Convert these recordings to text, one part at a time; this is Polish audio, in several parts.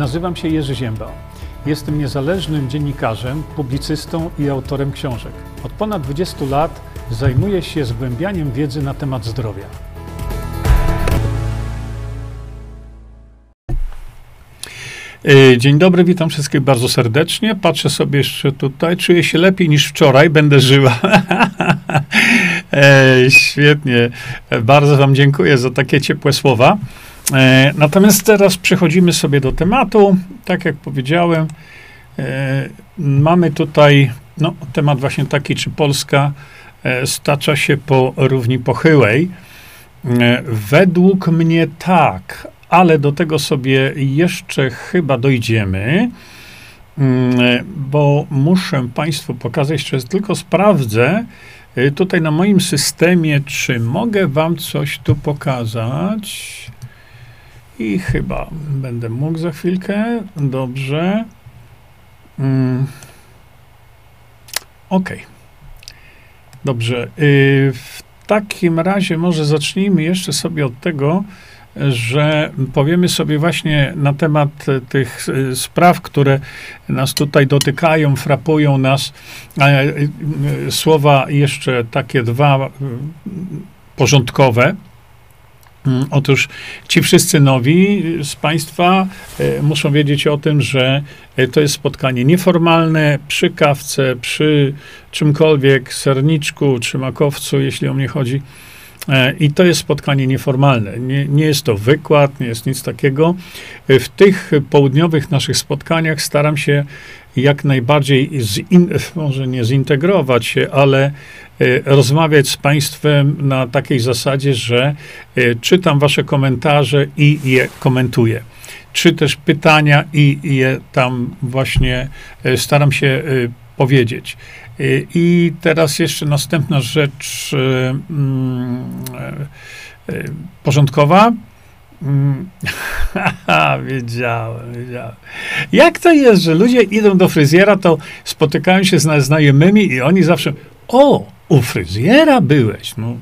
Nazywam się Jerzy Ziemba. Jestem niezależnym dziennikarzem, publicystą i autorem książek. Od ponad 20 lat zajmuję się zgłębianiem wiedzy na temat zdrowia. E, dzień dobry, witam wszystkich bardzo serdecznie. Patrzę sobie jeszcze tutaj, czuję się lepiej niż wczoraj, będę żyła. e, świetnie, bardzo Wam dziękuję za takie ciepłe słowa. E, natomiast teraz przechodzimy sobie do tematu. Tak jak powiedziałem, e, mamy tutaj no, temat właśnie taki, czy Polska e, stacza się po równi pochyłej. Według mnie tak, ale do tego sobie jeszcze chyba dojdziemy, mm, bo muszę Państwu pokazać, jeszcze tylko sprawdzę tutaj na moim systemie, czy mogę Wam coś tu pokazać. I chyba będę mógł za chwilkę. Dobrze. Mm. Ok. Dobrze. Y, w takim razie może zacznijmy jeszcze sobie od tego, że powiemy sobie właśnie na temat tych y, spraw, które nas tutaj dotykają, frapują nas. Y, słowa jeszcze takie dwa porządkowe. Mm, otóż ci wszyscy nowi z Państwa muszą wiedzieć o tym, że to jest spotkanie nieformalne przy kawce, przy czymkolwiek, serniczku czy makowcu, jeśli o mnie chodzi E, I to jest spotkanie nieformalne. Nie, nie jest to wykład, nie jest nic takiego. E, w tych południowych naszych spotkaniach staram się jak najbardziej, zin, może nie zintegrować się, ale e, rozmawiać z Państwem na takiej zasadzie, że czytam Wasze komentarze i je komentuję. Czy też pytania i je tam właśnie staram się powiedzieć. Y, I teraz jeszcze następna rzecz y, mm, y, porządkowa. Mm, wiedziałem, wiedziałem. Jak to jest, że ludzie idą do fryzjera, to spotykają się z znajomymi i oni zawsze, o, u fryzjera byłeś. No,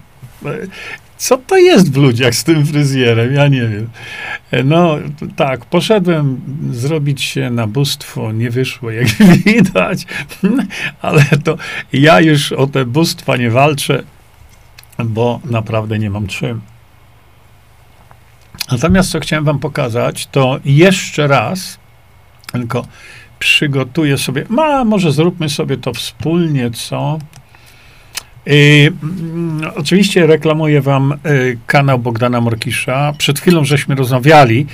co to jest w ludziach z tym fryzjerem? Ja nie wiem. No tak, poszedłem zrobić się na bóstwo, nie wyszło, jak widać, ale to ja już o te bóstwa nie walczę, bo naprawdę nie mam czym. Natomiast co chciałem wam pokazać, to jeszcze raz, tylko przygotuję sobie, ma, może zróbmy sobie to wspólnie, co? Y, mm, oczywiście reklamuję wam y, kanał Bogdana Morkisza. Przed chwilą żeśmy rozmawiali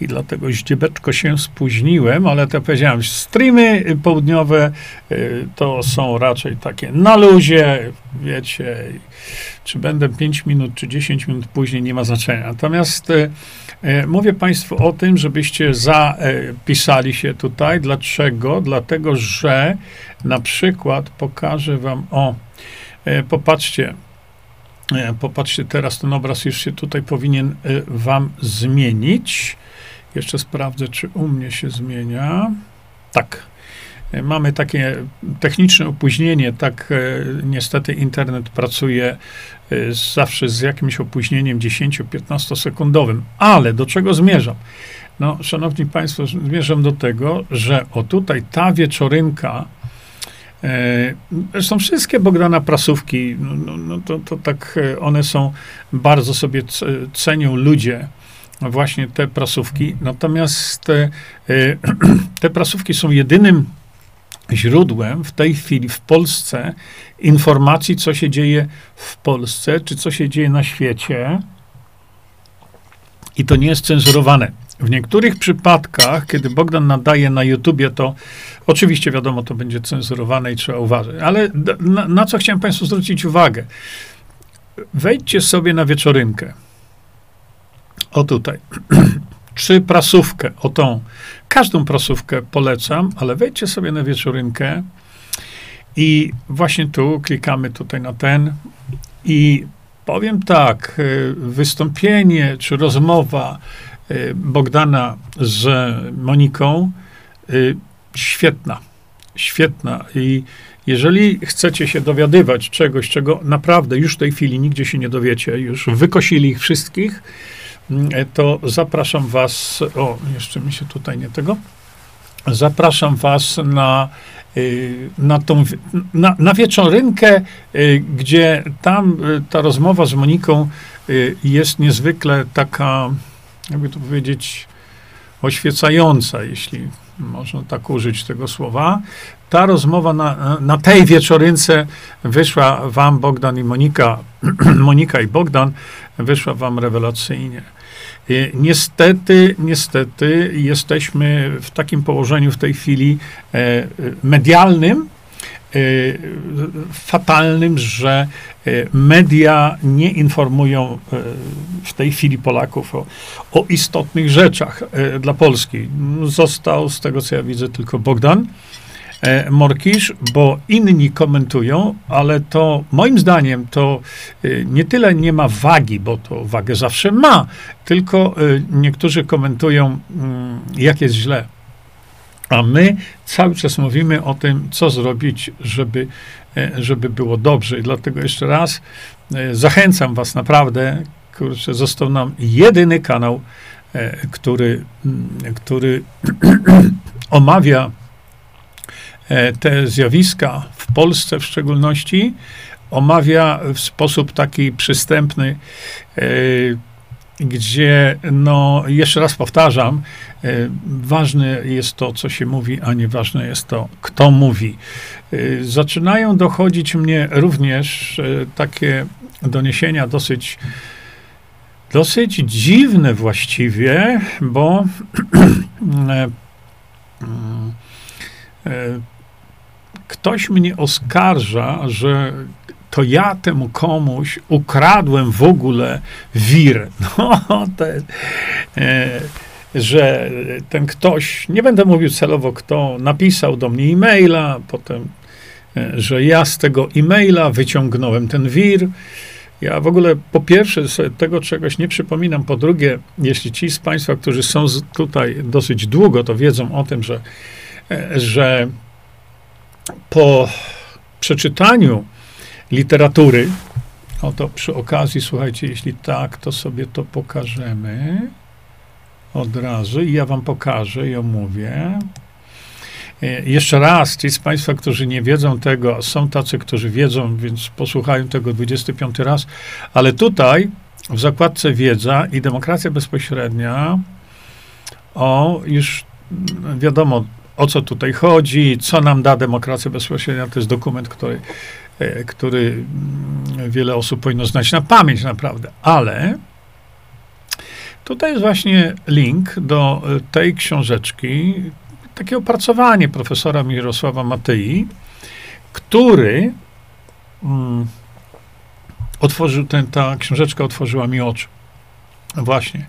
i dlatego ździebeczko się spóźniłem, ale to powiedziałem, streamy południowe y, to są raczej takie na luzie, wiecie, czy będę 5 minut, czy 10 minut później, nie ma znaczenia. Natomiast mówię Państwu o tym, żebyście zapisali się tutaj. Dlaczego? Dlatego, że na przykład pokażę Wam o popatrzcie, e, popatrzcie teraz, ten obraz już się tutaj powinien e, wam zmienić. Jeszcze sprawdzę, czy u mnie się zmienia. Tak. Mamy takie techniczne opóźnienie, tak niestety internet pracuje zawsze z jakimś opóźnieniem 10-15 sekundowym. Ale do czego zmierzam? No, szanowni państwo, zmierzam do tego, że o tutaj ta wieczorynka, E, zresztą wszystkie Bogdana prasówki, no, no, no to, to tak e, one są, bardzo sobie cenią ludzie właśnie te prasówki. Natomiast te, e, te prasówki są jedynym źródłem w tej chwili w Polsce informacji, co się dzieje w Polsce, czy co się dzieje na świecie. I to nie jest cenzurowane. W niektórych przypadkach, kiedy Bogdan nadaje na YouTubie, to oczywiście wiadomo, to będzie cenzurowane i trzeba uważać. Ale na, na co chciałem Państwu zwrócić uwagę? Wejdźcie sobie na wieczorynkę. O tutaj. Czy prasówkę, o tą. Każdą prasówkę polecam, ale wejdźcie sobie na wieczorynkę i właśnie tu klikamy tutaj na ten i powiem tak, y, wystąpienie czy rozmowa Bogdana z Moniką y, świetna. Świetna. I jeżeli chcecie się dowiadywać czegoś, czego naprawdę już w tej chwili nigdzie się nie dowiecie, już wykosili ich wszystkich, to zapraszam was, o, jeszcze mi się tutaj nie tego, zapraszam was na, y, na, tą, na, na wieczorynkę, y, gdzie tam y, ta rozmowa z Moniką jest niezwykle taka, jakby to powiedzieć, oświecająca, jeśli można tak użyć tego słowa. Ta rozmowa na, na tej wieczorynce wyszła wam, Bogdan i Monika, Monika i Bogdan, wyszła wam rewelacyjnie. Niestety, niestety jesteśmy w takim położeniu w tej chwili e, medialnym, e, fatalnym, że e, media nie informują w tej chwili Polaków o, o istotnych rzeczach dla Polski. Został, z tego co ja widzę, tylko Bogdan. Morkisz, bo inni komentują, ale to moim zdaniem to nie tyle nie ma wagi, bo to wagę zawsze ma, tylko niektórzy komentują, mm, jak jest źle. A my cały czas mówimy o tym, co zrobić, żeby, żeby było dobrze. I dlatego jeszcze raz zachęcam Was naprawdę, kurczę, został nam jedyny kanał, który, mm, który omawia E, te zjawiska w Polsce w szczególności omawia w sposób taki przystępny, e, gdzie, no, jeszcze raz powtarzam, e, ważne jest to, co się mówi, a nie ważne jest to, kto mówi. Zaczynają dochodzić mnie również takie doniesienia dosyć, dosyć dziwne właściwie, bo ktoś mnie oskarża, że to ja temu komuś ukradłem w ogóle wir. No, e, że ten ktoś, nie będę mówił celowo kto, napisał do mnie e-maila, potem, e, że ja z tego e-maila wyciągnąłem ten wir. Ja w ogóle po pierwsze sobie tego czegoś nie przypominam, po drugie, jeśli ci z Państwa, którzy są tutaj dosyć długo, to wiedzą o tym, że, e, że po przeczytaniu literatury, oto przy okazji, słuchajcie, jeśli tak, to sobie to pokażemy od razu i ja wam pokażę i omówię. E, jeszcze raz, ci z Państwa, którzy nie wiedzą tego, są tacy, którzy wiedzą, więc posłuchają tego 25 raz, ale tutaj w zakładce Wiedza i Demokracja Bezpośrednia, o, już wiadomo, o co tutaj chodzi, co nam da demokracja bezpośrednia. To jest dokument, który, który mm, wiele osób powinno znać na pamięć naprawdę, ale tutaj jest właśnie link do e, tej książeczki, takie opracowanie profesora Mirosława Matei, który mm, otworzył, ten, ta książeczka otworzyła mi oczy. Właśnie.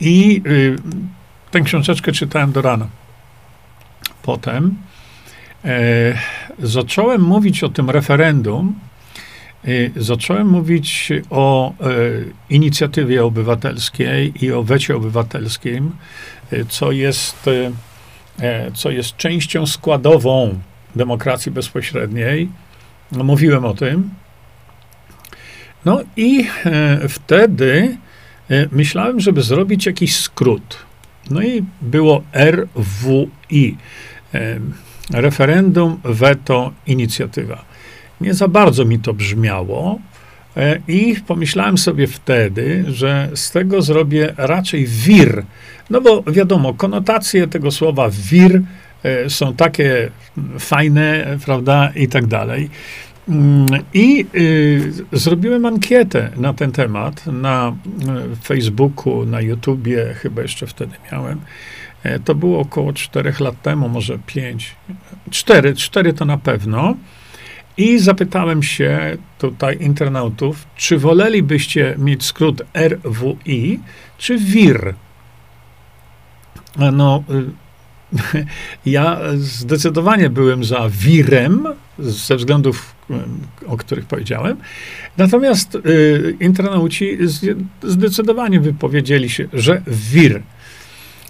I y, tę książeczkę czytałem do rana potem e, zacząłem mówić o tym referendum, e, zacząłem mówić o e, inicjatywie obywatelskiej i o wecie obywatelskim, e, co jest, e, e, co jest częścią składową demokracji bezpośredniej. Mówiłem o tym. No i wtedy myślałem, żeby zrobić jakiś skrót. No i było RWI referendum, weto, inicjatywa. Nie za bardzo mi to brzmiało e, i pomyślałem sobie wtedy, że z tego zrobię raczej wir. No bo wiadomo, konotacje tego słowa wir e, są takie fajne, prawda, i tak dalej. Mm, I y, zrobiłem ankietę na ten temat na y, Facebooku, na YouTubie, chyba jeszcze wtedy miałem. E, to było około 4 lat temu, może 5. 4, 4 to na pewno. I zapytałem się tutaj internautów, czy wolelibyście mieć skrót RWI, czy WIR? E, no, y, ja zdecydowanie byłem za WIRem, ze względów, o których powiedziałem. Natomiast internauci zdecydowanie wypowiedzieli się, że WIR.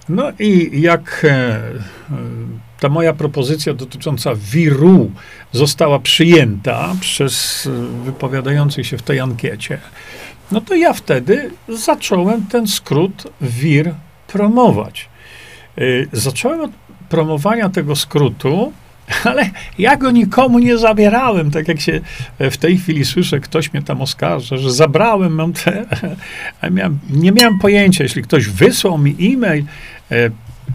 No i jak e, e, ta moja propozycja dotycząca wiru została przyjęta przez e, wypowiadających się w tej ankiecie, no to ja wtedy zacząłem ten skrót WIR promować. Zacząłem od promowania tego skrótu, ale ja go nikomu nie zabierałem, tak jak się w tej chwili słyszę, ktoś mnie tam oskarża, że zabrałem, mam te, miałem, nie miałem pojęcia, jeśli ktoś wysłał mi e-mail,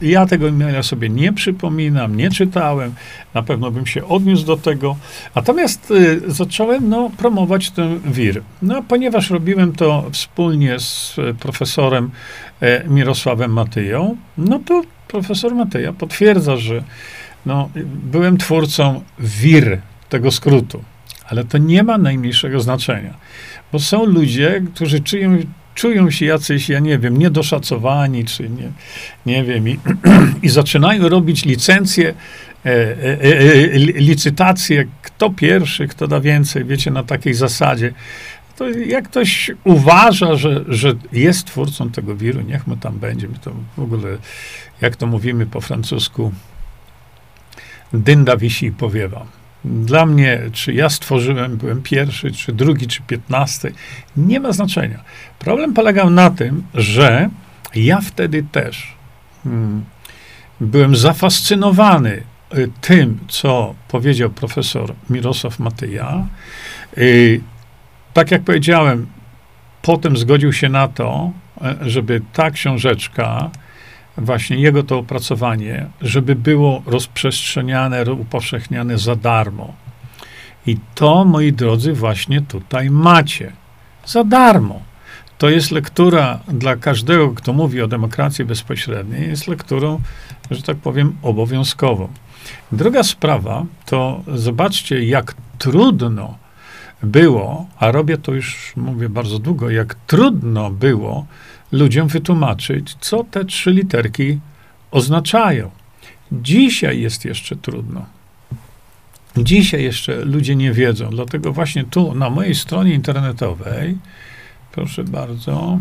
ja tego e-maila sobie nie przypominam, nie czytałem, na pewno bym się odniósł do tego. Natomiast y, zacząłem no, promować ten wir. No, ponieważ robiłem to wspólnie z profesorem e, Mirosławem Matyją, no to profesor Matyja potwierdza, że no, byłem twórcą WIR, tego skrótu, ale to nie ma najmniejszego znaczenia, bo są ludzie, którzy czują, czują się jacyś, ja nie wiem, niedoszacowani, czy nie, nie wiem, i, i zaczynają robić licencje, e, e, e, e, licytacje, kto pierwszy, kto da więcej, wiecie, na takiej zasadzie. To jak ktoś uważa, że, że jest twórcą tego wiru, niech mu tam będzie. To w ogóle, jak to mówimy po francusku, dynda wisi i powiewa. Dla mnie, czy ja stworzyłem, byłem pierwszy, czy drugi, czy piętnasty, nie ma znaczenia. Problem polegał na tym, że ja wtedy też hmm, byłem zafascynowany y, tym, co powiedział profesor Mirosław Matyja. Y, tak jak powiedziałem, potem zgodził się na to, y, żeby ta książeczka właśnie jego to opracowanie, żeby było rozprzestrzeniane, upowszechniane za darmo. I to, moi drodzy, właśnie tutaj macie. Za darmo. To jest lektura dla każdego, kto mówi o demokracji bezpośredniej, jest lekturą, że tak powiem, obowiązkową. Druga sprawa to zobaczcie, jak trudno było, a robię to już, mówię bardzo długo, jak trudno było ludziom wytłumaczyć, co te trzy literki oznaczają. Dzisiaj jest jeszcze trudno. Dzisiaj jeszcze ludzie nie wiedzą, dlatego właśnie tu na mojej stronie internetowej, proszę bardzo,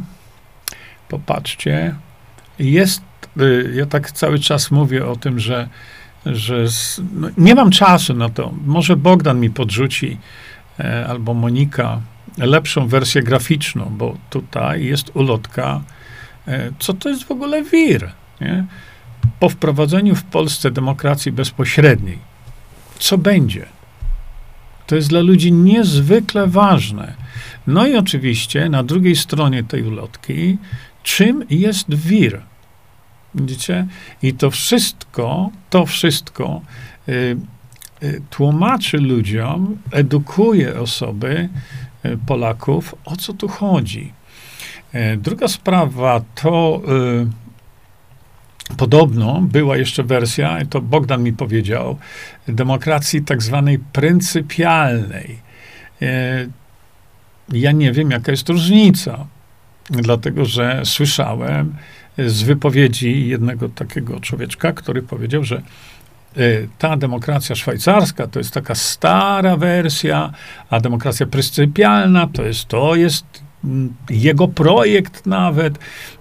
popatrzcie, jest, y, ja tak cały czas mówię o tym, że, że no, nie mam czasu na to. Może Bogdan mi podrzuci, e, albo Monika, lepszą wersję graficzną, bo tutaj jest ulotka, e, co to jest w ogóle WIR. Nie? Po wprowadzeniu w Polsce demokracji bezpośredniej, co będzie? To jest dla ludzi niezwykle ważne. No i oczywiście na drugiej stronie tej ulotki, czym jest WIR? Widzicie? I to wszystko, to wszystko y, y, tłumaczy ludziom, edukuje osoby, Polaków, o co tu chodzi. E, druga sprawa to y, podobno była jeszcze wersja, to Bogdan mi powiedział, demokracji tak zwanej pryncypialnej. Ja nie wiem, jaka jest różnica, dlatego że słyszałem z wypowiedzi jednego takiego człowieczka, który powiedział, że ta demokracja szwajcarska to jest taka stara wersja, a demokracja pryncypialna to jest, to jest mm, jego projekt nawet,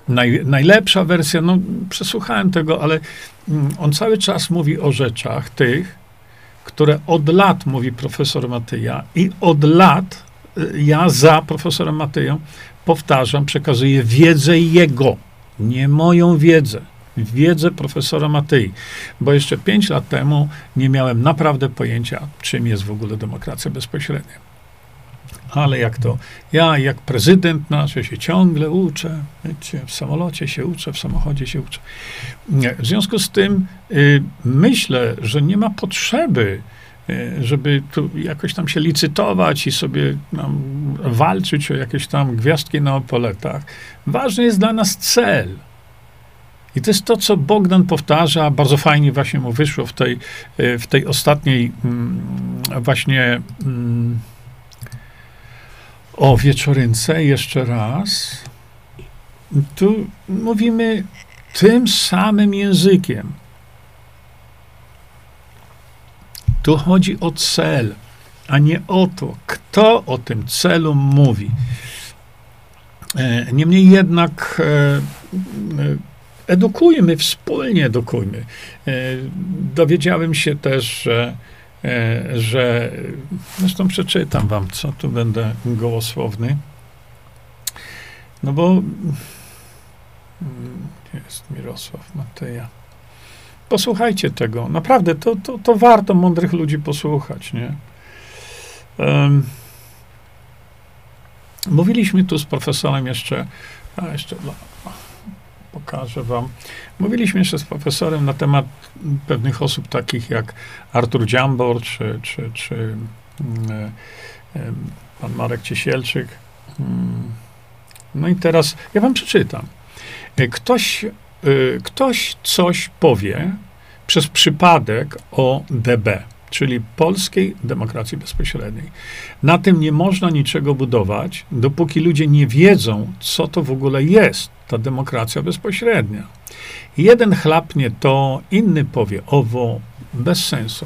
naj, najlepsza wersja. No, przesłuchałem tego, ale mm, on cały czas mówi o rzeczach tych, które od lat mówi profesor Matyja i od lat y, ja za profesorem Matyją powtarzam, przekazuję wiedzę jego, nie moją wiedzę wiedzę profesora Matyi, bo jeszcze pięć lat temu nie miałem naprawdę pojęcia, czym jest w ogóle demokracja bezpośrednia. Ale jak to, ja jak prezydent nasz, ja się ciągle uczę, wiecie, w samolocie się uczę, w samochodzie się uczę. W związku z tym y, myślę, że nie ma potrzeby, y, żeby tu jakoś tam się licytować i sobie nam walczyć o jakieś tam gwiazdki na opoletach. Ważny jest dla nas cel. I to jest to, co Bogdan powtarza, bardzo fajnie właśnie mu wyszło w tej, e, w tej ostatniej mm, właśnie mm, o wieczorynce jeszcze raz. Tu mówimy tym samym językiem. Tu chodzi o cel, a nie o to, kto o tym celu mówi. E, niemniej jednak e, edukujmy, wspólnie edukujmy. E, dowiedziałem się też, że, e, że zresztą przeczytam wam, co tu będę gołosłowny. No bo mm, jest Mirosław Mateja. Posłuchajcie tego. Naprawdę, to, to, to warto mądrych ludzi posłuchać, nie? Um, mówiliśmy tu z profesorem jeszcze, a jeszcze dla, pokażę wam. Mówiliśmy jeszcze z profesorem na temat pewnych osób takich jak Artur Dziambor, czy, czy, czy mm, e, pan Marek Ciesielczyk. Mm. No i teraz ja wam przeczytam. E, ktoś, e, ktoś coś powie przez przypadek o DB, czyli Polskiej Demokracji Bezpośredniej. Na tym nie można niczego budować, dopóki ludzie nie wiedzą, co to w ogóle jest ta demokracja bezpośrednia. Jeden chlapnie to, inny powie owo, bez sensu.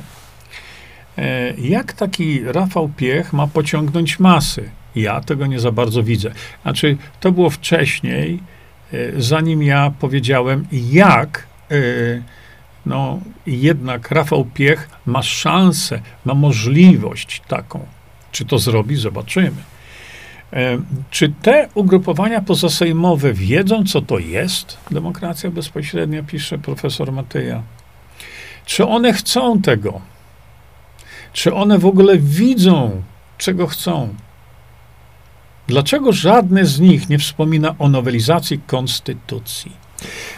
E, jak taki Rafał Piech ma pociągnąć masy? Ja tego nie za bardzo widzę. Znaczy, to było wcześniej, e, zanim ja powiedziałem, jak e, no, jednak Rafał Piech ma szansę, ma możliwość taką. Czy to zrobi? Zobaczymy. Czy te ugrupowania pozasejmowe wiedzą, co to jest demokracja bezpośrednia, pisze profesor Mateja? Czy one chcą tego? Czy one w ogóle widzą, czego chcą? Dlaczego żadne z nich nie wspomina o nowelizacji konstytucji?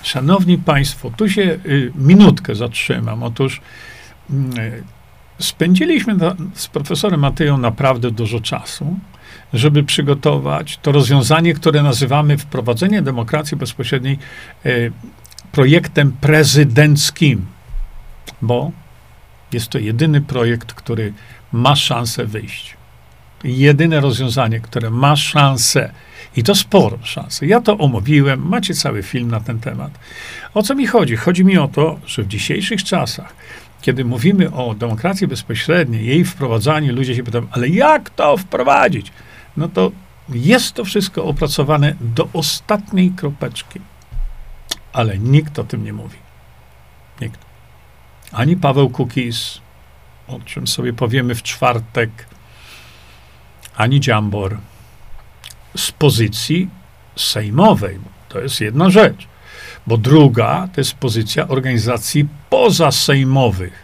Szanowni Państwo, tu się y, minutkę zatrzymam. Otóż y, spędziliśmy z profesorem Mateją naprawdę dużo czasu żeby przygotować to rozwiązanie, które nazywamy wprowadzenie demokracji bezpośredniej e, projektem prezydenckim, bo jest to jedyny projekt, który ma szansę wyjść. Jedyne rozwiązanie, które ma szansę, i to sporo szansę. Ja to omówiłem, macie cały film na ten temat. O co mi chodzi? Chodzi mi o to, że w dzisiejszych czasach, kiedy mówimy o demokracji bezpośredniej, jej wprowadzaniu, ludzie się pytają, ale jak to wprowadzić? no to jest to wszystko opracowane do ostatniej kropeczki. Ale nikt o tym nie mówi. Nikt. Ani Paweł Kukis, o czym sobie powiemy w czwartek, ani Dziambor z pozycji sejmowej. To jest jedna rzecz. Bo druga to jest pozycja organizacji pozasejmowych.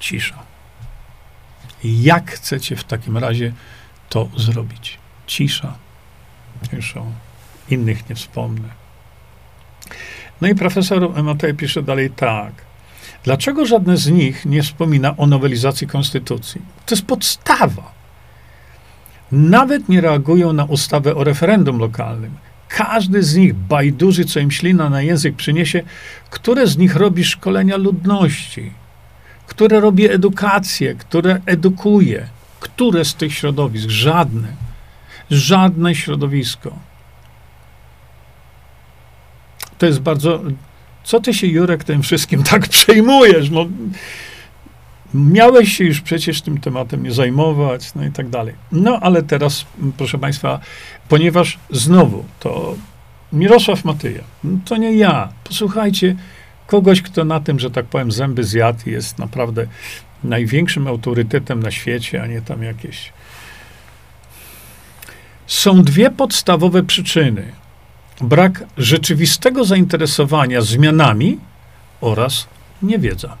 Cisza. Jak chcecie w takim razie to zrobić. Cisza. Innych nie wspomnę. No i profesor Matej pisze dalej tak. Dlaczego żadne z nich nie wspomina o nowelizacji konstytucji? To jest podstawa. Nawet nie reagują na ustawę o referendum lokalnym. Każdy z nich bajduży, co im ślina na język przyniesie, które z nich robi szkolenia ludności, które robi edukację, które edukuje. Które z tych środowisk? Żadne. Żadne środowisko. To jest bardzo. Co ty się, Jurek, tym wszystkim tak przejmujesz? No, miałeś się już przecież tym tematem nie zajmować, no i tak dalej. No ale teraz, proszę Państwa, ponieważ znowu to Mirosław Matyja, no, to nie ja. Posłuchajcie, kogoś, kto na tym, że tak powiem, zęby zjadł, jest naprawdę największym autorytetem na świecie, a nie tam jakieś. Są dwie podstawowe przyczyny: brak rzeczywistego zainteresowania zmianami oraz niewiedza.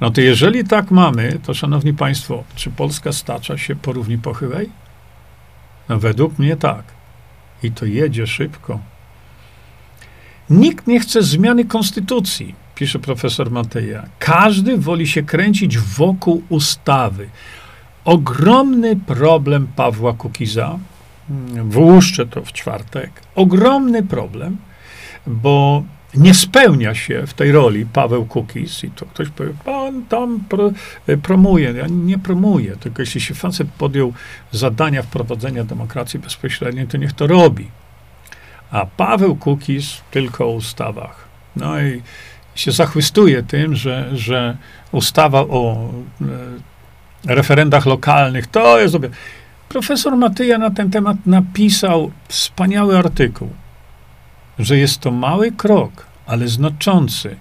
No to jeżeli tak mamy, to szanowni państwo, czy Polska stacza się po równi pochyłej? No według mnie tak. I to jedzie szybko. Nikt nie chce zmiany konstytucji pisze profesor Mateja, każdy woli się kręcić wokół ustawy. Ogromny problem Pawła Kukiza, mm, włóżczę to w czwartek, ogromny problem, bo nie spełnia się w tej roli Paweł Kukiz i to ktoś powie, pan tam pro, promuje. Ja nie promuję, tylko jeśli się facet podjął zadania wprowadzenia demokracji bezpośredniej, to niech to robi. A Paweł Kukiz tylko o ustawach. No i się zachwystuje tym, że, że ustawa o e, referendach lokalnych to jest. Profesor Matyja na ten temat napisał wspaniały artykuł, że jest to mały krok, ale znaczący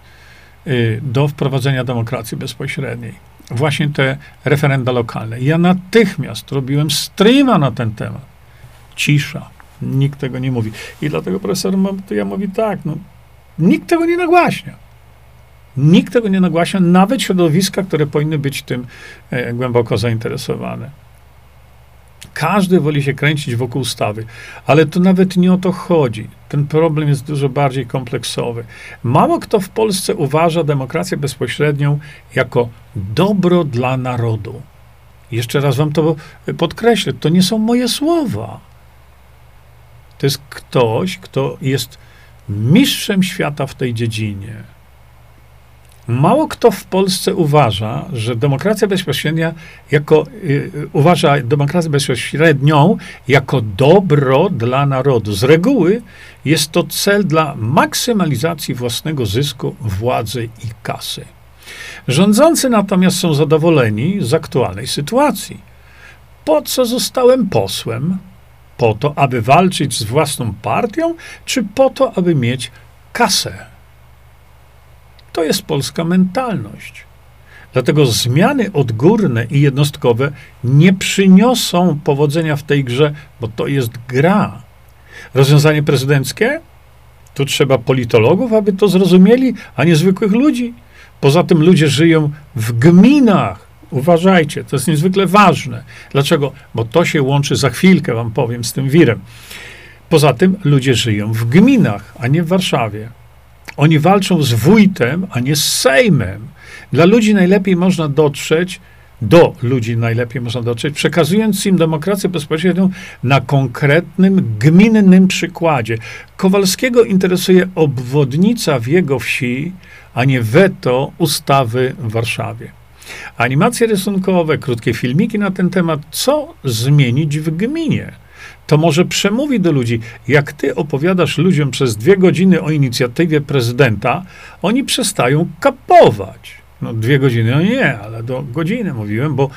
y, do wprowadzenia demokracji bezpośredniej. Właśnie te referenda lokalne. Ja natychmiast robiłem streama na ten temat. Cisza. Nikt tego nie mówi. I dlatego profesor ja mówi tak, no, nikt tego nie nagłaśnia. Nikt tego nie nagłaśnia, nawet środowiska, które powinny być tym e, głęboko zainteresowane. Każdy woli się kręcić wokół ustawy, ale to nawet nie o to chodzi. Ten problem jest dużo bardziej kompleksowy. Mało kto w Polsce uważa demokrację bezpośrednią jako dobro dla narodu. Jeszcze raz wam to podkreślę, to nie są moje słowa. To jest ktoś, kto jest mistrzem świata w tej dziedzinie. Mało kto w Polsce uważa, że demokracja bezpośrednia jako, y, uważa demokrację bezpośrednią jako dobro dla narodu. Z reguły jest to cel dla maksymalizacji własnego zysku, władzy i kasy. Rządzący natomiast są zadowoleni z aktualnej sytuacji. Po co zostałem posłem? Po to, aby walczyć z własną partią, czy po to, aby mieć kasę? To jest polska mentalność. Dlatego zmiany odgórne i jednostkowe nie przyniosą powodzenia w tej grze, bo to jest gra. Rozwiązanie prezydenckie? Tu trzeba politologów, aby to zrozumieli, a nie zwykłych ludzi. Poza tym ludzie żyją w gminach. Uważajcie, to jest niezwykle ważne. Dlaczego? Bo to się łączy, za chwilkę wam powiem, z tym wirem. Poza tym ludzie żyją w gminach, a nie w Warszawie. Oni walczą z wójtem, a nie z Sejmem. Dla ludzi najlepiej można dotrzeć, do ludzi najlepiej można dotrzeć, przekazując im demokrację bezpośrednią na konkretnym, gminnym przykładzie. Kowalskiego interesuje obwodnica w jego wsi, a nie weto ustawy w Warszawie. Animacje rysunkowe, krótkie filmiki na ten temat, co zmienić w gminie to może przemówi do ludzi. Jak ty opowiadasz ludziom przez dwie godziny o inicjatywie prezydenta, oni przestają kapować. No dwie godziny, no nie, ale do godziny mówiłem, bo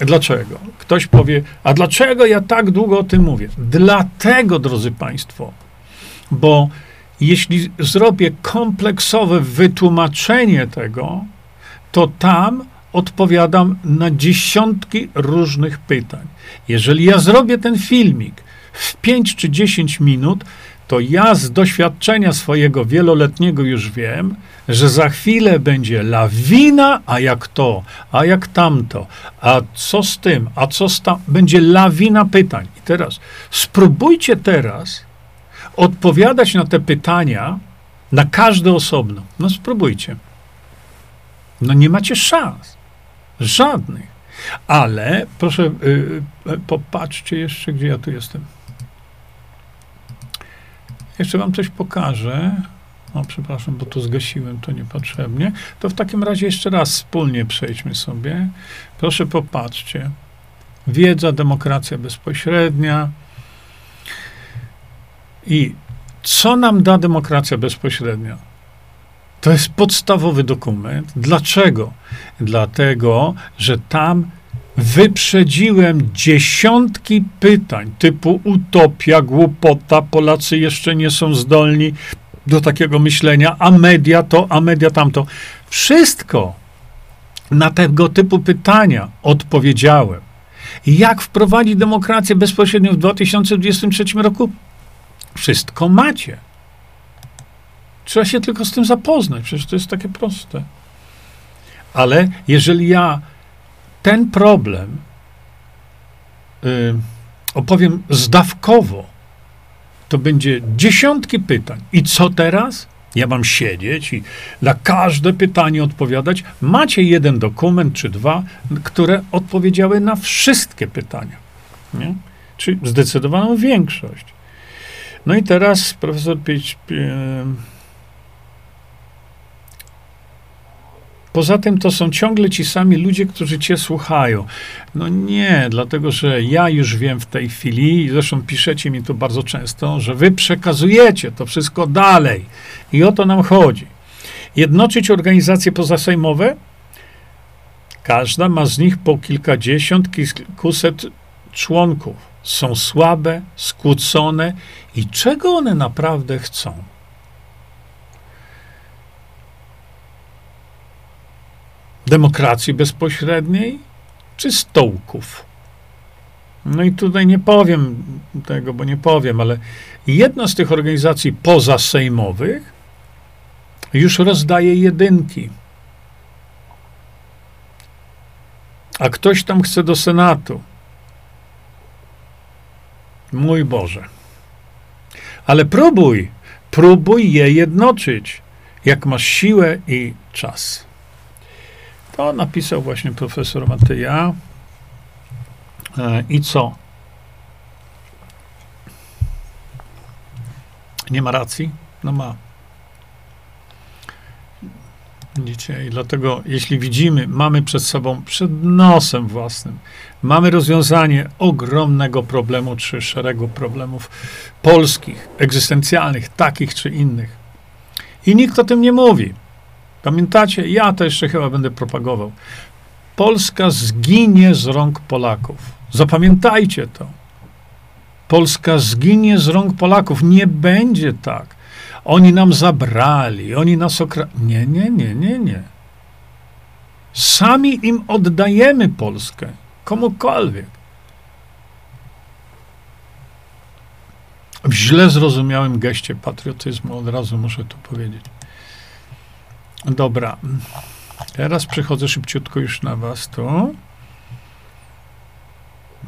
dlaczego? Ktoś powie, a dlaczego ja tak długo o tym mówię? Dlatego, drodzy Państwo, bo jeśli zrobię kompleksowe wytłumaczenie tego, to tam odpowiadam na dziesiątki różnych pytań. Jeżeli ja zrobię ten filmik 5 czy 10 minut, to ja z doświadczenia swojego wieloletniego już wiem, że za chwilę będzie lawina, a jak to, a jak tamto, a co z tym, a co z tam, będzie lawina pytań. I teraz spróbujcie teraz odpowiadać na te pytania, na każde osobno. No spróbujcie. No nie macie szans. Żadnych. Ale proszę, y, y, popatrzcie jeszcze, gdzie ja tu jestem. Jeszcze wam coś pokażę. O, przepraszam, bo tu zgasiłem to niepotrzebnie. To w takim razie jeszcze raz wspólnie przejdźmy sobie. Proszę popatrzcie. Wiedza, demokracja bezpośrednia. I co nam da demokracja bezpośrednia? To jest podstawowy dokument. Dlaczego? Dlatego, że tam wyprzedziłem dziesiątki pytań typu utopia, głupota, Polacy jeszcze nie są zdolni do takiego myślenia, a media to, a media tamto. Wszystko na tego typu pytania odpowiedziałem. Jak wprowadzić demokrację bezpośrednio w 2023 roku? Wszystko macie. Trzeba się tylko z tym zapoznać, przecież to jest takie proste. Ale jeżeli ja ten problem y, opowiem zdawkowo, to będzie dziesiątki pytań. I co teraz? Ja mam siedzieć i na każde pytanie odpowiadać. Macie jeden dokument czy dwa, które odpowiedziały na wszystkie pytania. Nie? Czyli zdecydowaną większość. No i teraz profesor Pieć, Poza tym to są ciągle ci sami ludzie, którzy cię słuchają. No nie, dlatego że ja już wiem w tej chwili, i zresztą piszecie mi to bardzo często, że wy przekazujecie to wszystko dalej. I o to nam chodzi. Jednoczyć organizacje pozasejmowe? Każda ma z nich po kilkadziesiąt, kilkuset członków. Są słabe, skłócone i czego one naprawdę chcą? Demokracji bezpośredniej czy stołków? No i tutaj nie powiem tego, bo nie powiem, ale jedna z tych organizacji pozasejmowych już rozdaje jedynki. A ktoś tam chce do Senatu. Mój Boże. Ale próbuj, próbuj je jednoczyć, jak masz siłę i czas. To napisał właśnie profesor Matyja. E, I co? Nie ma racji? No ma. Widzicie? I dlatego, jeśli widzimy, mamy przed sobą, przed nosem własnym, mamy rozwiązanie ogromnego problemu, czy szeregu problemów polskich, egzystencjalnych, takich czy innych. I nikt o tym nie mówi. Pamiętacie? Ja to jeszcze chyba będę propagował. Polska zginie z rąk Polaków. Zapamiętajcie to. Polska zginie z rąk Polaków. Nie będzie tak. Oni nam zabrali, oni nas okra... Nie, nie, nie, nie, nie. Sami im oddajemy Polskę. Komukolwiek. W źle zrozumiałym geście patriotyzmu, od razu muszę to powiedzieć. Dobra. Teraz przechodzę szybciutko już na was tu.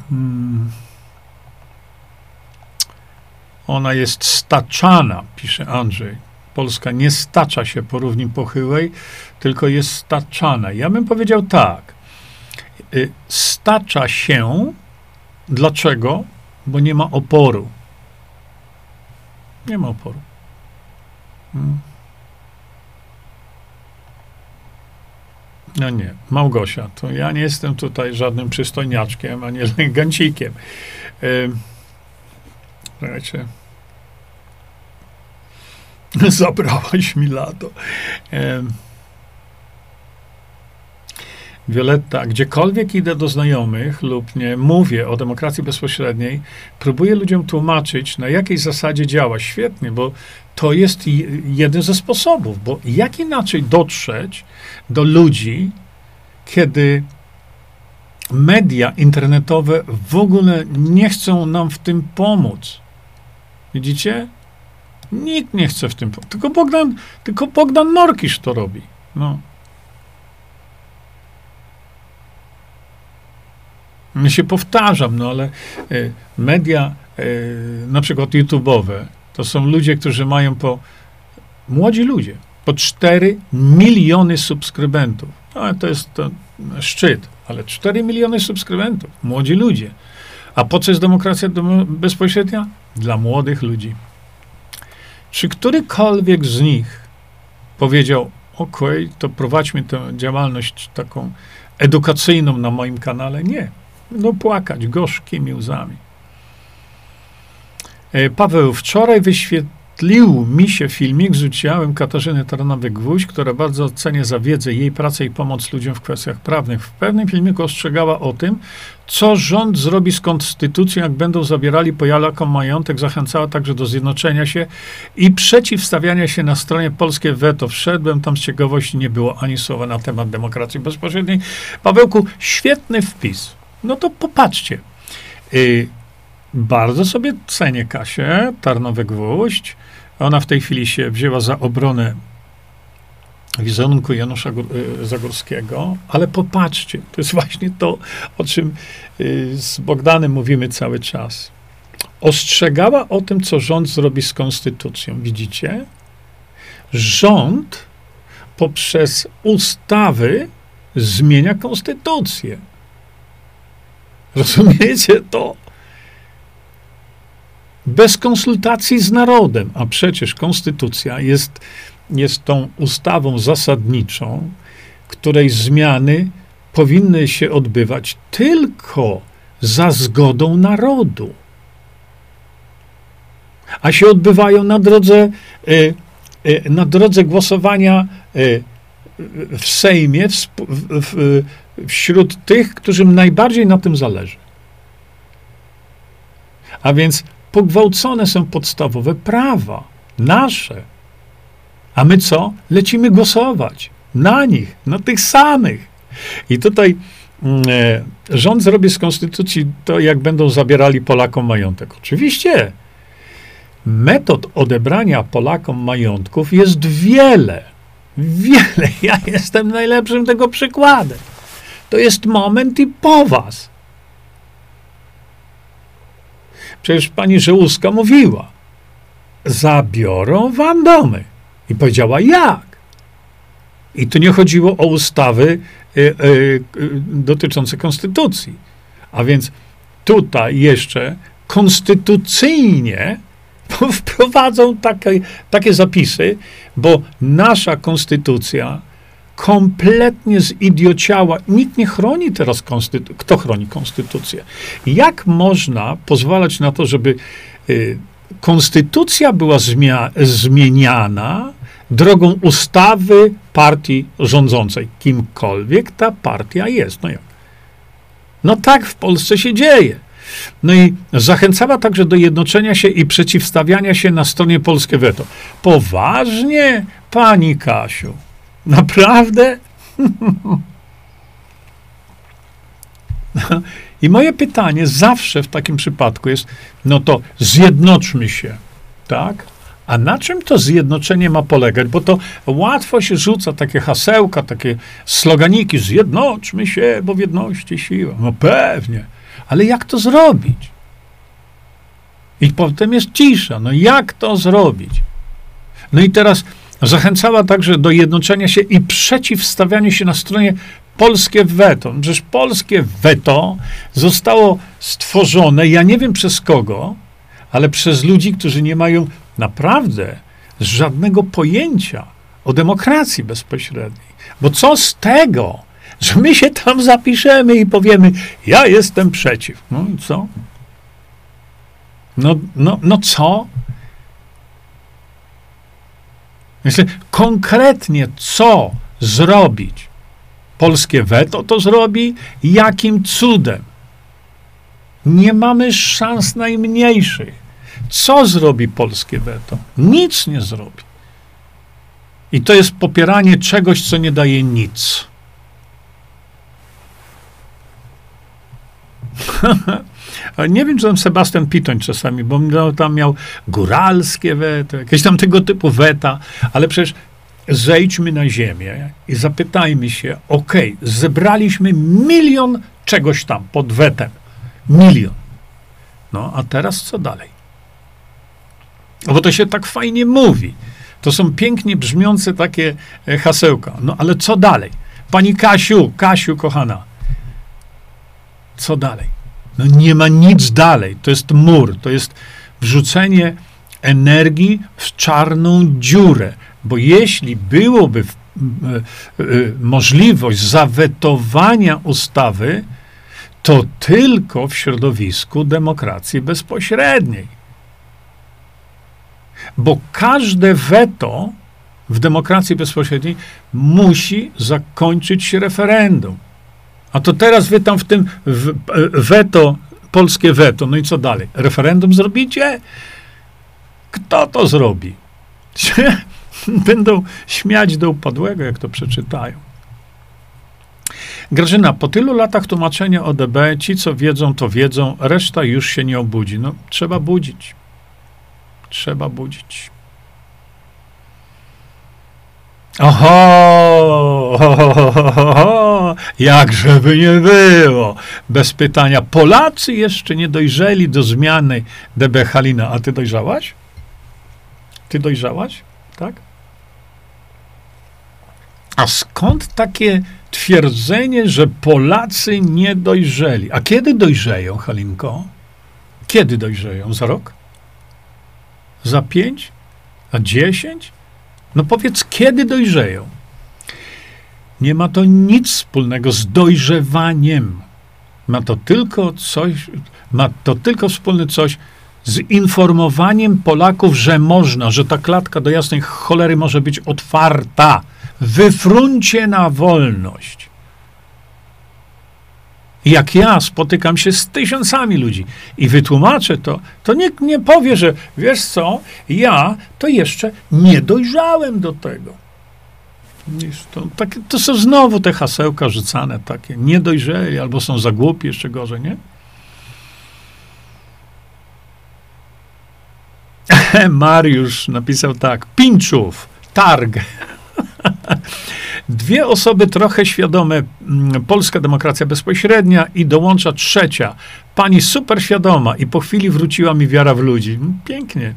Hmm. Ona jest staczana, pisze Andrzej. Polska nie stacza się po równi pochyłej, tylko jest staczana. Ja bym powiedział tak. Y, stacza się. Dlaczego? Bo nie ma oporu. Nie ma oporu. Hmm. No nie, Małgosia, to ja nie jestem tutaj żadnym przystojniaczkiem, ani lęgancikiem. Yy, słuchajcie, zabrałaś mi lato. Yy, Violetta, gdziekolwiek idę do znajomych lub nie mówię o demokracji bezpośredniej, próbuję ludziom tłumaczyć, na jakiej zasadzie działa. Świetnie, bo to jest jeden ze sposobów, bo jak inaczej dotrzeć do ludzi, kiedy media internetowe w ogóle nie chcą nam w tym pomóc. Widzicie? Nikt nie chce w tym pomóc. Tylko Bogdan, tylko Bogdan Norkisz to robi. No. Się powtarzam, no ale y, media, y, na przykład YouTube'owe, to są ludzie, którzy mają po, młodzi ludzie, po 4 miliony subskrybentów. No, to jest to szczyt, ale 4 miliony subskrybentów, młodzi ludzie. A po co jest demokracja bezpośrednia? Dla młodych ludzi. Czy którykolwiek z nich powiedział, ok, to prowadźmy tę działalność taką edukacyjną na moim kanale? Nie. Będą płakać gorzkimi łzami. E, Paweł, wczoraj wyświetlił mi się filmik z udziałem Katarzyny Tarnowy-Gwóźdź, która bardzo ocenia za wiedzę, jej pracę i pomoc ludziom w kwestiach prawnych. W pewnym filmiku ostrzegała o tym, co rząd zrobi z konstytucją, jak będą zabierali Polakom majątek. Zachęcała także do zjednoczenia się i przeciwstawiania się na stronie polskie weto. Wszedłem tam z ciekawości, nie było ani słowa na temat demokracji bezpośredniej. Pawełku, świetny wpis. No to popatrzcie. Y, bardzo sobie cenię Kasię, Tarnowy Gwóźdź. Ona w tej chwili się wzięła za obronę wizerunku Janusza y, Zagórskiego, ale popatrzcie, to jest właśnie to, o czym y, z Bogdanem mówimy cały czas. Ostrzegała o tym, co rząd zrobi z konstytucją. Widzicie? Rząd poprzez ustawy zmienia konstytucję. Rozumiecie to? Bez konsultacji z narodem, a przecież konstytucja jest, jest tą ustawą zasadniczą, której zmiany powinny się odbywać tylko za zgodą narodu. A się odbywają na drodze, y, y, na drodze głosowania y, w Sejmie, w, w, wśród tych, którym najbardziej na tym zależy. A więc pogwałcone są podstawowe prawa, nasze. A my co? Lecimy głosować na nich, na tych samych. I tutaj mm, e, rząd zrobi z konstytucji to, jak będą zabierali Polakom majątek. Oczywiście. Metod odebrania Polakom majątków jest wiele. Wiele. Ja jestem najlepszym tego przykładem. To jest moment i po was. Przecież pani Żełuska mówiła, zabiorą wam domy. I powiedziała jak. I tu nie chodziło o ustawy y, y, dotyczące konstytucji. A więc tutaj jeszcze konstytucyjnie wprowadzą takie, takie zapisy, bo nasza konstytucja kompletnie zidiociała. Nikt nie chroni teraz konstytucji. Kto chroni konstytucję? Jak można pozwalać na to, żeby y, konstytucja była zmia- zmieniana drogą ustawy partii rządzącej, kimkolwiek ta partia jest. No jak? No tak w Polsce się dzieje. No i zachęcała także do jednoczenia się i przeciwstawiania się na stronie polskie weto. Poważnie, pani Kasiu? Naprawdę? I moje pytanie zawsze w takim przypadku jest, no to zjednoczmy się, tak? A na czym to zjednoczenie ma polegać? Bo to łatwo się rzuca takie hasełka, takie sloganiki, zjednoczmy się, bo w jedności siła. No pewnie. Ale jak to zrobić? I potem jest cisza. No jak to zrobić? No i teraz zachęcała także do jednoczenia się i przeciwstawiania się na stronie polskie weto. Przecież polskie weto zostało stworzone, ja nie wiem przez kogo, ale przez ludzi, którzy nie mają naprawdę żadnego pojęcia o demokracji bezpośredniej. Bo co z tego, że my się tam zapiszemy i powiemy, ja jestem przeciw. No i co? No, no, no co? Myślę, konkretnie co zrobić? Polskie weto to zrobi? Jakim cudem? Nie mamy szans najmniejszych. Co zrobi polskie weto? Nic nie zrobi. I to jest popieranie czegoś, co nie daje nic. nie wiem, czy tam Sebastian Pitoń czasami, bo tam miał góralskie weto, jakieś tam tego typu weta, ale przecież zejdźmy na ziemię i zapytajmy się, ok, zebraliśmy milion czegoś tam pod wetem. Milion. No, a teraz co dalej? Bo to się tak fajnie mówi. To są pięknie brzmiące takie e, hasełka. No ale co dalej? Pani Kasiu, Kasiu kochana, co dalej? No nie ma nic dalej. To jest mur, to jest wrzucenie energii w czarną dziurę. Bo jeśli byłoby y, y, możliwość zawetowania ustawy, to tylko w środowisku demokracji bezpośredniej. Bo każde weto w demokracji bezpośredniej musi zakończyć się referendum. A to teraz wy tam w tym weto, polskie weto, no i co dalej? Referendum zrobicie? Kto to zrobi? Będą śmiać do upadłego, jak to przeczytają. Grażyna, po tylu latach tłumaczenia ODB, ci co wiedzą, to wiedzą, reszta już się nie obudzi. No, trzeba budzić trzeba budzić. Oho, oho, jak żeby nie było. Bez pytania. Polacy jeszcze nie dojrzeli do zmiany DB Halina. A ty dojrzałaś? Ty dojrzałaś? Tak? A skąd takie twierdzenie, że Polacy nie dojrzeli? A kiedy dojrzeją, Halinko? Kiedy dojrzeją? Za rok? Za pięć? Za dziesięć? No powiedz, kiedy dojrzeją? Nie ma to nic wspólnego z dojrzewaniem. Ma to tylko coś, ma to tylko wspólne coś z informowaniem Polaków, że można, że ta klatka do jasnej cholery może być otwarta. Wyfruncie na wolność jak ja spotykam się z tysiącami ludzi i wytłumaczę to, to nikt nie powie, że wiesz co, ja to jeszcze nie dojrzałem do tego. To, tak, to są znowu te hasełka rzucane takie, niedojrzeli, albo są za głupi, jeszcze gorzej, nie? Mariusz napisał tak, Pinczów, targ. Dwie osoby trochę świadome, mm, polska demokracja bezpośrednia i dołącza trzecia, pani super świadoma i po chwili wróciła mi wiara w ludzi. Mm, pięknie.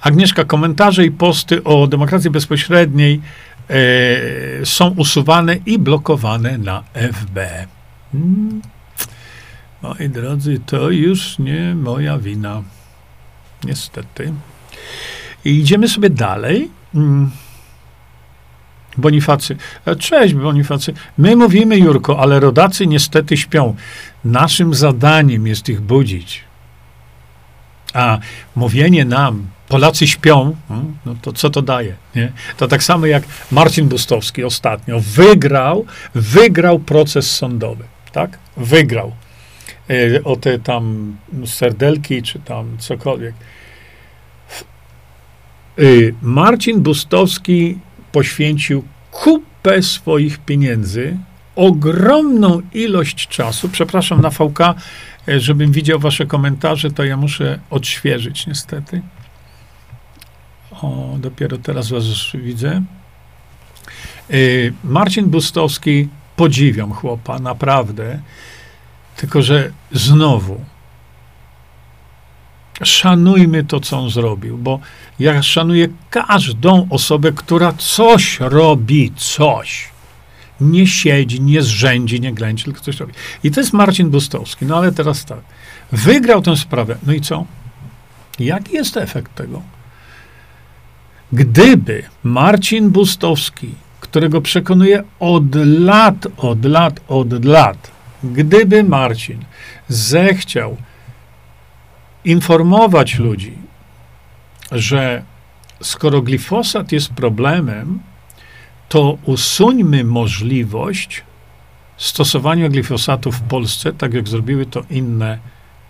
Agnieszka, komentarze i posty o demokracji bezpośredniej e, są usuwane i blokowane na FB. Hmm. Moi drodzy, to już nie moja wina. Niestety. I idziemy sobie dalej. Hmm. Bonifacy. E, cześć, Bonifacy. My mówimy, Jurko, ale rodacy niestety śpią. Naszym zadaniem jest ich budzić. A mówienie nam, Polacy śpią, hmm, no to co to daje? Nie? To tak samo jak Marcin Bustowski ostatnio wygrał, wygrał proces sądowy, tak? Wygrał. E, o te tam serdelki, czy tam cokolwiek. E, Marcin Bustowski poświęcił kupę swoich pieniędzy, ogromną ilość czasu. Przepraszam na VK, e, żebym widział wasze komentarze, to ja muszę odświeżyć niestety. O, dopiero teraz was widzę. E, Marcin Bustowski, podziwiam chłopa, naprawdę. Tylko, że znowu szanujmy to, co on zrobił, bo ja szanuję każdą osobę, która coś robi, coś. Nie siedzi, nie zrzędzi, nie ględzi, tylko coś robi. I to jest Marcin Bustowski. No ale teraz tak. Wygrał tę sprawę. No i co? Jaki jest efekt tego? Gdyby Marcin Bustowski, którego przekonuję od lat, od lat, od lat, gdyby Marcin zechciał informować ludzi, że skoro glifosat jest problemem, to usuńmy możliwość stosowania glifosatu w Polsce, tak jak zrobiły to inne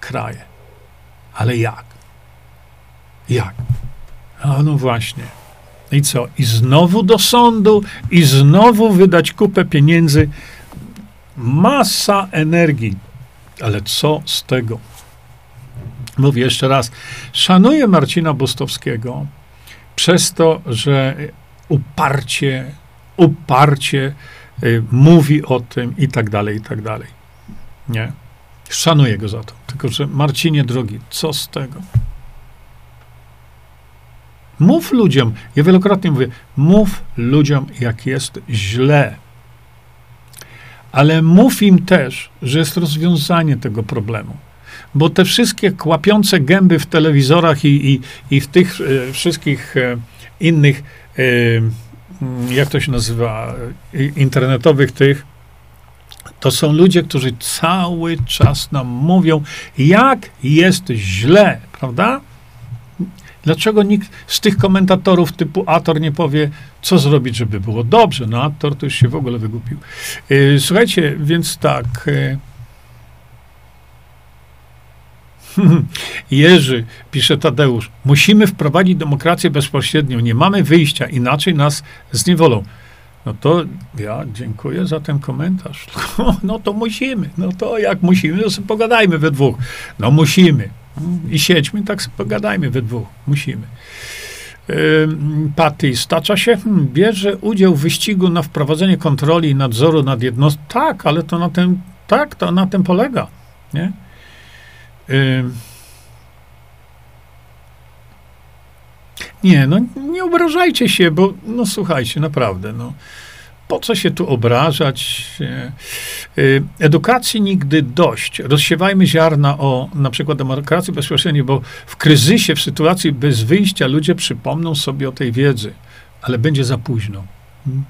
kraje. Ale jak? Jak? A no właśnie. I co? I znowu do sądu, i znowu wydać kupę pieniędzy. Masa energii. Ale co z tego? Mówię jeszcze raz, szanuję Marcina Bustowskiego przez to, że uparcie, uparcie y, mówi o tym i tak dalej, i tak dalej. Nie? Szanuję go za to. Tylko, że Marcinie drogi, co z tego? Mów ludziom, ja wielokrotnie mówię, mów ludziom, jak jest źle. Ale mów im też, że jest rozwiązanie tego problemu bo te wszystkie kłapiące gęby w telewizorach i, i, i w tych e, wszystkich e, innych, e, mm, jak to się nazywa, e, internetowych tych, to są ludzie, którzy cały czas nam mówią, jak jest źle, prawda? Dlaczego nikt z tych komentatorów typu Ator nie powie, co zrobić, żeby było dobrze? No, Ator to już się w ogóle wygupił. E, słuchajcie, więc tak. E, Jerzy, pisze Tadeusz, musimy wprowadzić demokrację bezpośrednią. Nie mamy wyjścia, inaczej nas zniewolą. No to ja dziękuję za ten komentarz. No to musimy. No to jak musimy, to sobie pogadajmy we dwóch. No musimy. I siedźmy, tak sobie pogadajmy we dwóch. Musimy. Paty, stacza się, hmm, bierze udział w wyścigu na wprowadzenie kontroli i nadzoru nad jednostką. Tak, ale to na tym, tak, to na tym polega. Nie? Nie, no nie obrażajcie się, bo no słuchajcie, naprawdę, no po co się tu obrażać? Edukacji nigdy dość. Rozsiewajmy ziarna o na przykład demokracji bezpośredniej, bo w kryzysie, w sytuacji bez wyjścia ludzie przypomną sobie o tej wiedzy, ale będzie za późno. Hmm?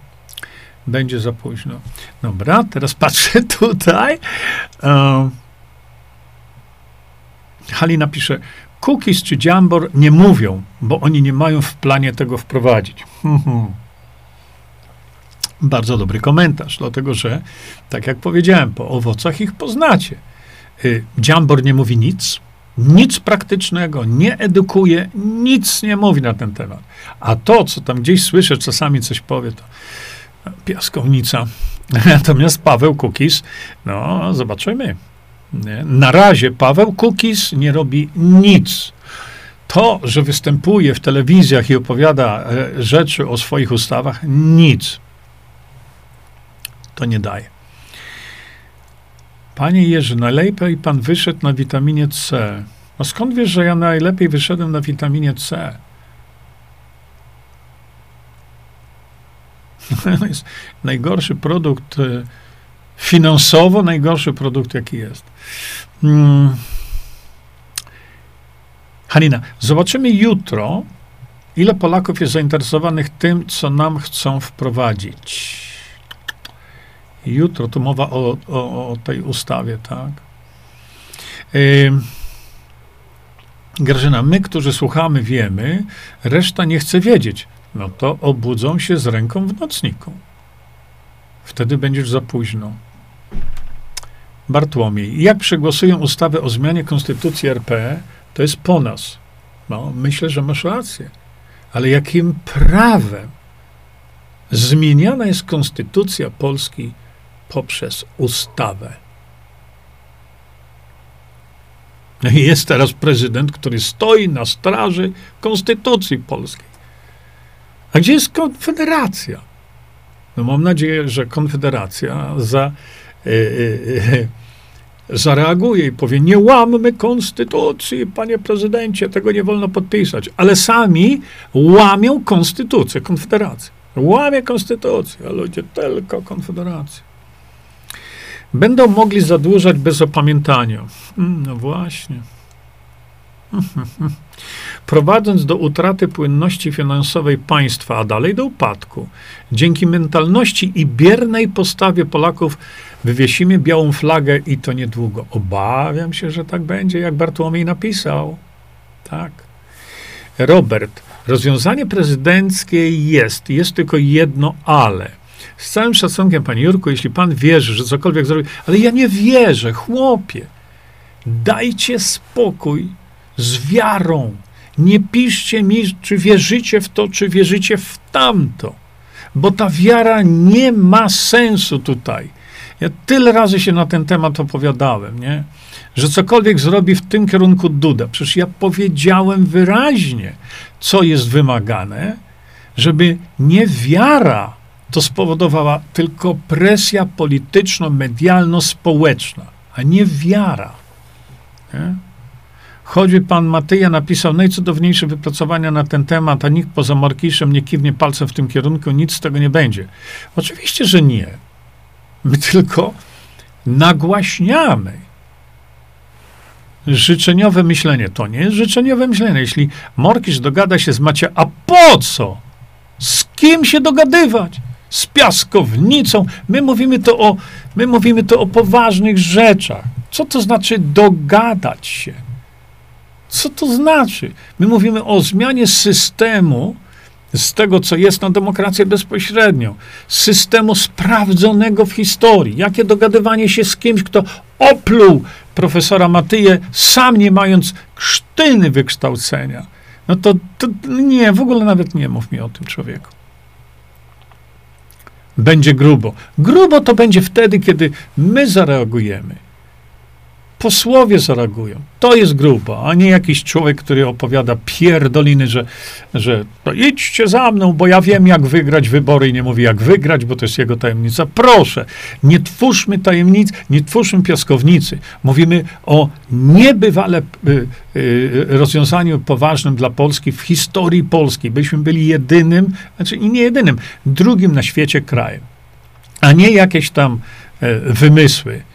Będzie za późno. Dobra, teraz patrzę tutaj. Um, Halina pisze, cookies czy Jambor nie mówią, bo oni nie mają w planie tego wprowadzić. Bardzo dobry komentarz, dlatego że, tak jak powiedziałem, po owocach ich poznacie. Y, Jambor nie mówi nic, Nic praktycznego, nie edukuje, nic nie mówi na ten temat. A to, co tam gdzieś słyszę, czasami coś powie, to piaskownica. Natomiast Paweł Kukis, no zobaczymy. Na razie Paweł Kukis nie robi nic. To, że występuje w telewizjach i opowiada e, rzeczy o swoich ustawach, nic. To nie daje. Panie Jerzy, najlepiej pan wyszedł na witaminie C. No skąd wiesz, że ja najlepiej wyszedłem na witaminie C? To jest najgorszy produkt, e, finansowo najgorszy produkt, jaki jest. Hmm. Halina, zobaczymy jutro, ile Polaków jest zainteresowanych tym, co nam chcą wprowadzić. Jutro tu mowa o, o, o tej ustawie, tak? Yy, Grażyna, my, którzy słuchamy, wiemy, reszta nie chce wiedzieć. No to obudzą się z ręką w nocniku. Wtedy będziesz za późno. Bartłomiej, jak przegłosują ustawę o zmianie konstytucji RP, to jest po nas. No, myślę, że masz rację. Ale jakim prawem zmieniana jest konstytucja Polski poprzez ustawę? Jest teraz prezydent, który stoi na straży konstytucji polskiej. A gdzie jest Konfederacja? No mam nadzieję, że Konfederacja za, zareaguje i powie: Nie łammy konstytucji, panie prezydencie, tego nie wolno podpisać. Ale sami łamią konstytucję Konfederacji. Łamie konstytucję, a ludzie tylko Konfederacja. Będą mogli zadłużać bez opamiętania. Hmm, no właśnie. Prowadząc do utraty płynności finansowej państwa, a dalej do upadku, dzięki mentalności i biernej postawie Polaków wywiesimy białą flagę i to niedługo. Obawiam się, że tak będzie, jak Bartłomiej napisał. Tak. Robert, rozwiązanie prezydenckie jest, jest tylko jedno ale. Z całym szacunkiem, panie Jurku, jeśli pan wierzy, że cokolwiek zrobi, ale ja nie wierzę, chłopie. Dajcie spokój z wiarą. Nie piszcie mi, czy wierzycie w to, czy wierzycie w tamto, bo ta wiara nie ma sensu tutaj. Ja tyle razy się na ten temat opowiadałem, nie? że cokolwiek zrobi w tym kierunku Duda. Przecież ja powiedziałem wyraźnie, co jest wymagane, żeby nie wiara to spowodowała, tylko presja polityczno-medialno-społeczna, a nie wiara. Nie? Choćby pan Matyja napisał najcudowniejsze wypracowania na ten temat, a nikt poza Markiszem nie kiwnie palcem w tym kierunku, nic z tego nie będzie. Oczywiście, że nie. My tylko nagłaśniamy. Życzeniowe myślenie to nie jest życzeniowe myślenie. Jeśli Morkisz dogada się z Macie, a po co? Z kim się dogadywać? Z piaskownicą. My mówimy to o, my mówimy to o poważnych rzeczach. Co to znaczy dogadać się? Co to znaczy? My mówimy o zmianie systemu, z tego, co jest na demokrację bezpośrednią, systemu sprawdzonego w historii. Jakie dogadywanie się z kimś, kto opluł profesora Matyję, sam nie mając krztyny wykształcenia. No to, to nie, w ogóle nawet nie mów mi o tym człowieku. Będzie grubo. Grubo to będzie wtedy, kiedy my zareagujemy posłowie zareagują. To jest grubo, a nie jakiś człowiek, który opowiada pierdoliny, że, że to idźcie za mną, bo ja wiem, jak wygrać wybory i nie mówi, jak wygrać, bo to jest jego tajemnica. Proszę, nie twórzmy tajemnic, nie twórzmy piaskownicy. Mówimy o niebywale y, y, rozwiązaniu poważnym dla Polski w historii Polski. Byśmy byli jedynym, znaczy nie jedynym, drugim na świecie krajem, a nie jakieś tam y, wymysły.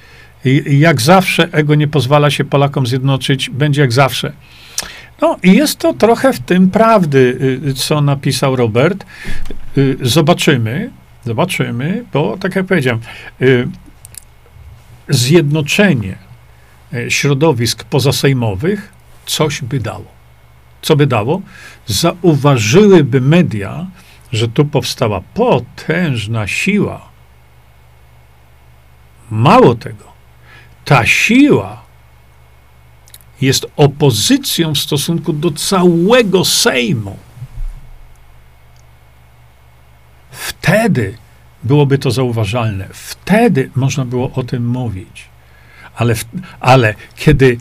I jak zawsze ego nie pozwala się Polakom zjednoczyć, będzie jak zawsze. No i jest to trochę w tym prawdy, y, co napisał Robert. Y, zobaczymy, zobaczymy, bo tak jak powiedziałem, y, zjednoczenie środowisk pozasejmowych coś by dało. Co by dało? Zauważyłyby media, że tu powstała potężna siła. Mało tego, ta siła jest opozycją w stosunku do całego Sejmu. Wtedy byłoby to zauważalne. Wtedy można było o tym mówić. Ale, ale kiedy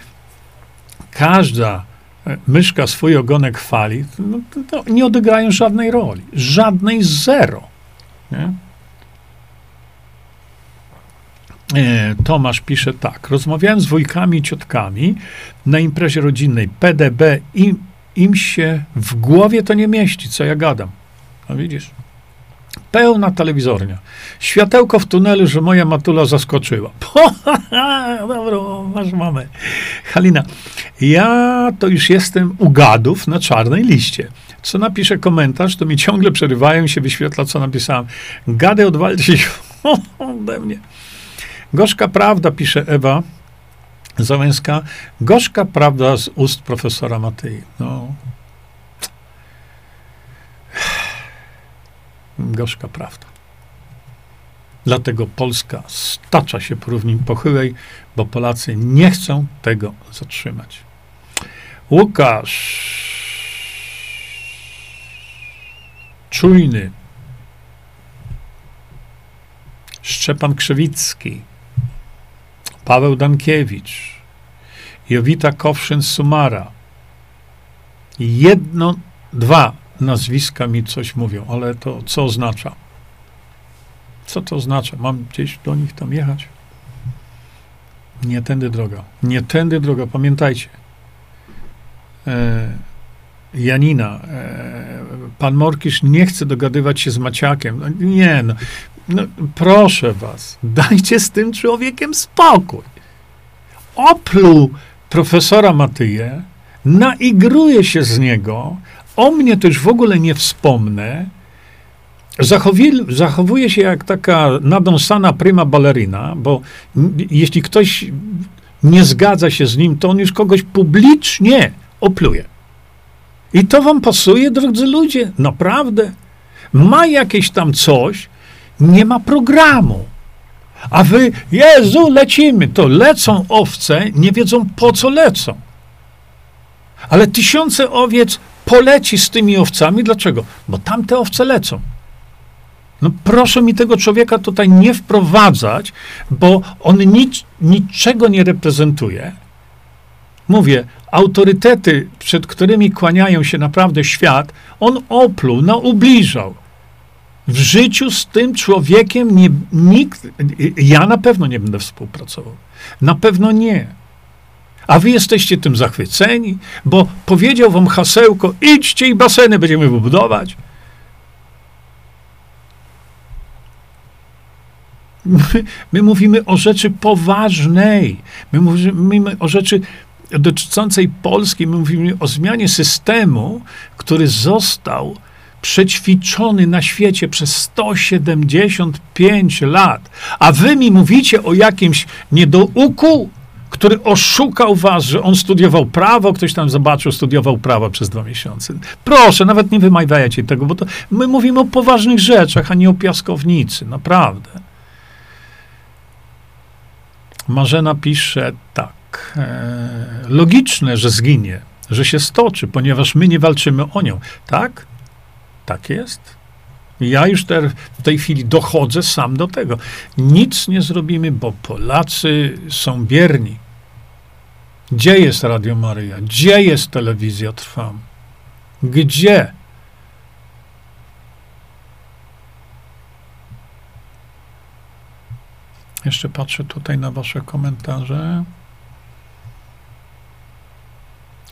każda e, myszka swój ogonek chwali, no, to, to nie odegrają żadnej roli. Żadnej zero. Nie? E, Tomasz pisze tak. Rozmawiałem z wujkami i ciotkami na imprezie rodzinnej. PDB im, im się w głowie to nie mieści, co ja gadam. No widzisz? Pełna telewizornia. Światełko w tunelu, że moja matula zaskoczyła. Dobra, masz mamę. Halina, ja to już jestem u gadów na czarnej liście. Co napiszę komentarz, to mi ciągle przerywają się, wyświetla, co napisałem. Gady odwalcie się ode mnie. Gorzka prawda, pisze Ewa Załęska. Gorzka prawda z ust profesora Matyi. No. Gorzka prawda. Dlatego Polska stacza się po równi pochyłej, bo Polacy nie chcą tego zatrzymać. Łukasz. Czujny. Szczepan Krzewicki. Paweł Dankiewicz, Jowita Kowszyn-Sumara. Jedno, dwa nazwiska mi coś mówią, ale to co oznacza? Co to oznacza? Mam gdzieś do nich tam jechać? Nie tędy droga. Nie tędy droga, pamiętajcie. E, Janina, e, pan Morkisz nie chce dogadywać się z Maciakiem. No, nie, no, no, proszę was, dajcie z tym człowiekiem spokój. Opluł profesora Matyję, naigruje się z niego, o mnie też w ogóle nie wspomnę. Zachowuje, zachowuje się jak taka nadąsana prima ballerina, bo jeśli ktoś nie zgadza się z nim, to on już kogoś publicznie opluje. I to wam pasuje, drodzy ludzie? Naprawdę? Ma jakieś tam coś, nie ma programu. A wy, Jezu, lecimy. To lecą owce, nie wiedzą po co lecą. Ale tysiące owiec poleci z tymi owcami. Dlaczego? Bo tamte owce lecą. No proszę mi tego człowieka tutaj nie wprowadzać, bo on nic, niczego nie reprezentuje. Mówię, autorytety, przed którymi kłaniają się naprawdę świat, on opluł, no ubliżał. W życiu z tym człowiekiem nie, nikt, ja na pewno nie będę współpracował. Na pewno nie. A wy jesteście tym zachwyceni, bo powiedział wam hasełko, idźcie i baseny będziemy wybudować. My, my, mówimy o rzeczy poważnej. My mówimy o rzeczy dotyczącej Polski. My mówimy o zmianie systemu, który został przećwiczony na świecie przez 175 lat, a wy mi mówicie o jakimś niedouku, który oszukał was, że on studiował prawo, ktoś tam zobaczył, studiował prawo przez dwa miesiące. Proszę, nawet nie wymawiajcie tego, bo to my mówimy o poważnych rzeczach, a nie o piaskownicy, naprawdę. Marzena pisze tak. E, logiczne, że zginie, że się stoczy, ponieważ my nie walczymy o nią. Tak? Tak jest. Ja już te, w tej chwili dochodzę sam do tego. Nic nie zrobimy, bo Polacy są bierni. Gdzie jest Radio Maryja? Gdzie jest telewizja Trwam? Gdzie? Jeszcze patrzę tutaj na Wasze komentarze.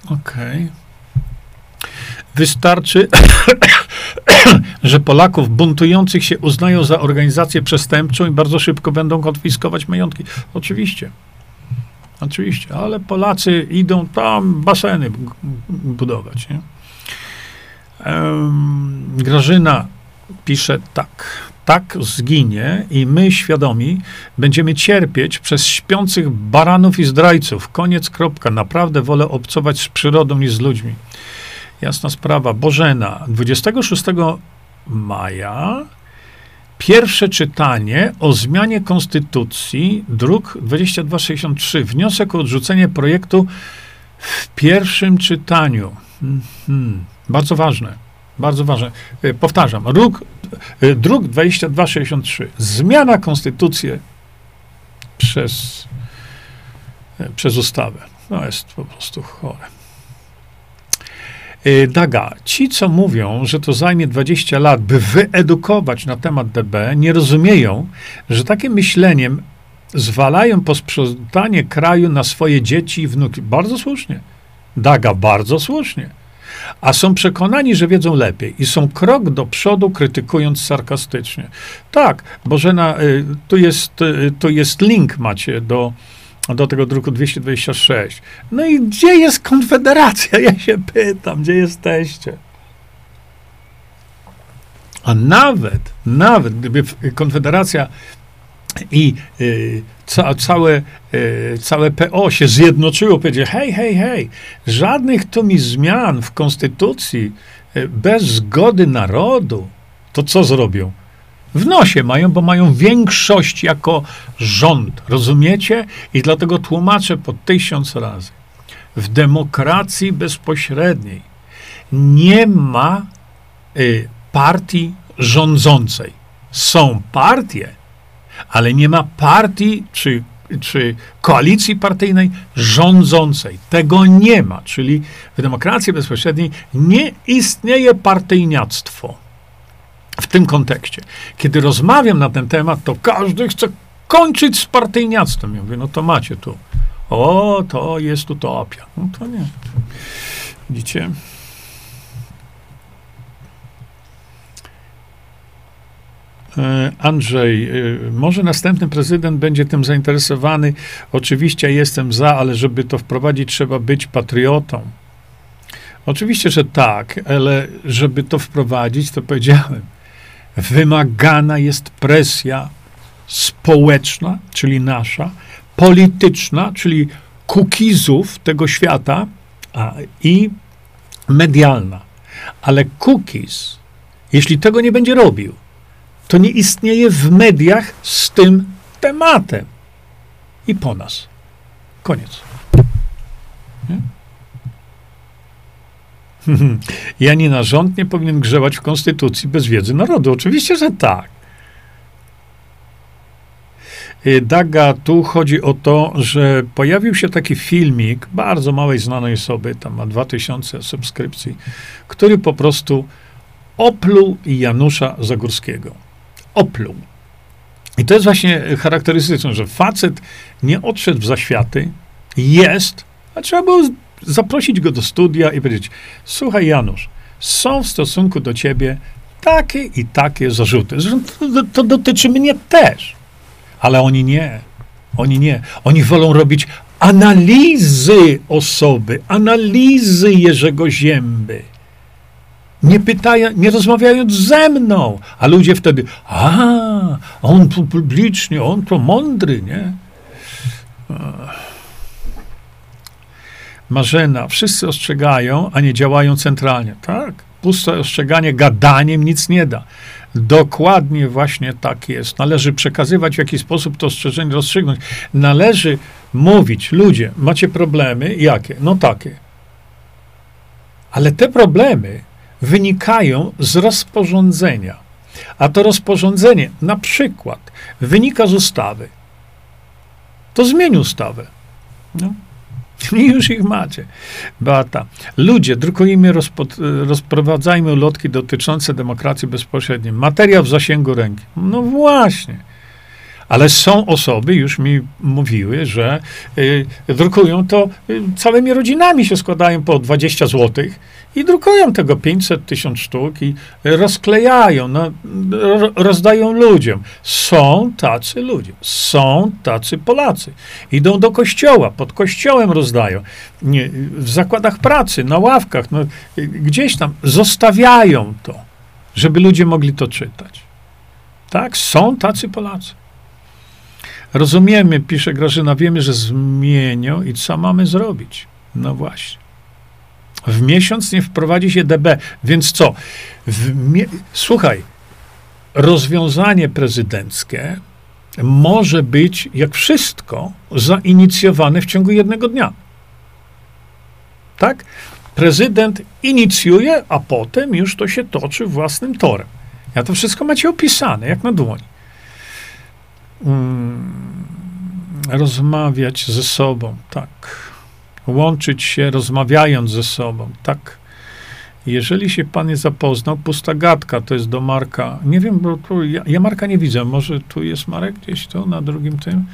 Okej. Okay. Wystarczy, że Polaków buntujących się uznają za organizację przestępczą i bardzo szybko będą konfiskować majątki. Oczywiście. Oczywiście, ale Polacy idą tam baseny budować. Nie? Grażyna pisze tak. Tak zginie i my świadomi będziemy cierpieć przez śpiących baranów i zdrajców. Koniec, kropka. Naprawdę wolę obcować z przyrodą niż z ludźmi. Jasna sprawa. Bożena, 26 maja pierwsze czytanie o zmianie konstytucji, druk 2263, wniosek o odrzucenie projektu w pierwszym czytaniu. Hmm, bardzo ważne. Bardzo ważne. E, powtarzam. Druk, druk 2263. Zmiana konstytucji przez, przez ustawę. No jest po prostu chore. Daga, ci, co mówią, że to zajmie 20 lat, by wyedukować na temat DB, nie rozumieją, że takim myśleniem zwalają posprzątanie kraju na swoje dzieci i wnuki. Bardzo słusznie. Daga, bardzo słusznie. A są przekonani, że wiedzą lepiej i są krok do przodu, krytykując sarkastycznie. Tak, Bożena, y, tu jest, y, tu jest link macie do, do tego druku 226. No i gdzie jest Konfederacja? Ja się pytam, gdzie jesteście? A nawet, nawet gdyby Konfederacja i y, ca, całe, y, całe PO się zjednoczyło, powiedzie, hej, hej, hej, żadnych tu mi zmian w konstytucji y, bez zgody narodu, to co zrobią? W nosie mają, bo mają większość jako rząd, rozumiecie? I dlatego tłumaczę po tysiąc razy. W demokracji bezpośredniej nie ma partii rządzącej. Są partie, ale nie ma partii czy, czy koalicji partyjnej rządzącej. Tego nie ma. Czyli w demokracji bezpośredniej nie istnieje partyjniactwo. W tym kontekście. Kiedy rozmawiam na ten temat, to każdy chce kończyć z partyjniactwem. Ja mówię, no to macie tu. O, to jest utopia. No to nie. Widzicie? Andrzej, e, może następny prezydent będzie tym zainteresowany. Oczywiście jestem za, ale żeby to wprowadzić, trzeba być patriotą. Oczywiście, że tak, ale żeby to wprowadzić, to powiedziałem, wymagana jest presja społeczna, czyli nasza, polityczna, czyli kukizów tego świata a, i medialna. Ale cookies, jeśli tego nie będzie robił, to nie istnieje w mediach z tym tematem. I po nas. Koniec. Nie? Janina, rząd nie powinien grzebać w konstytucji bez wiedzy narodu. Oczywiście, że tak. Y, Daga, tu chodzi o to, że pojawił się taki filmik bardzo małej znanej osoby, tam ma 2000 subskrypcji, który po prostu opluł Janusza Zagórskiego opluł. I to jest właśnie charakterystyczne, że facet nie odszedł w zaświaty, jest, a trzeba było zaprosić go do studia i powiedzieć: Słuchaj, Janusz, są w stosunku do ciebie takie i takie zarzuty. To, to dotyczy mnie też. Ale oni nie. Oni nie. Oni wolą robić analizy osoby, analizy Jerzego Zięby nie pytają, nie rozmawiając ze mną. A ludzie wtedy, a, on tu publicznie, on to mądry, nie? Marzena, wszyscy ostrzegają, a nie działają centralnie. Tak, puste ostrzeganie gadaniem nic nie da. Dokładnie właśnie tak jest. Należy przekazywać w jakiś sposób to ostrzeżenie, rozstrzygnąć. Należy mówić, ludzie, macie problemy, jakie? No takie. Ale te problemy wynikają z rozporządzenia. A to rozporządzenie na przykład wynika z ustawy. To zmień ustawę. No. I już ich macie. Beata. Ludzie, drukujmy, rozprowadzajmy ulotki dotyczące demokracji bezpośredniej. Materiał w zasięgu ręki. No właśnie. Ale są osoby, już mi mówiły, że y, drukują to, y, całymi rodzinami się składają po 20 złotych i drukują tego 500 tysiąc sztuk i rozklejają, no, rozdają ludziom. Są tacy ludzie, są tacy Polacy. Idą do kościoła, pod kościołem rozdają, nie, w zakładach pracy, na ławkach, no, gdzieś tam zostawiają to, żeby ludzie mogli to czytać. Tak, są tacy Polacy. Rozumiemy, pisze Grażyna, wiemy, że zmienią i co mamy zrobić? No właśnie. W miesiąc nie wprowadzi się DB, więc co? Słuchaj, rozwiązanie prezydenckie może być, jak wszystko, zainicjowane w ciągu jednego dnia. tak? Prezydent inicjuje, a potem już to się toczy własnym torem. Ja to wszystko macie opisane, jak na dłoni. Hmm, rozmawiać ze sobą, tak. Łączyć się, rozmawiając ze sobą, tak. Jeżeli się pan nie zapoznał, pusta gadka, to jest do Marka. Nie wiem, bo tu, ja, ja Marka nie widzę. Może tu jest Marek gdzieś tu na drugim tym.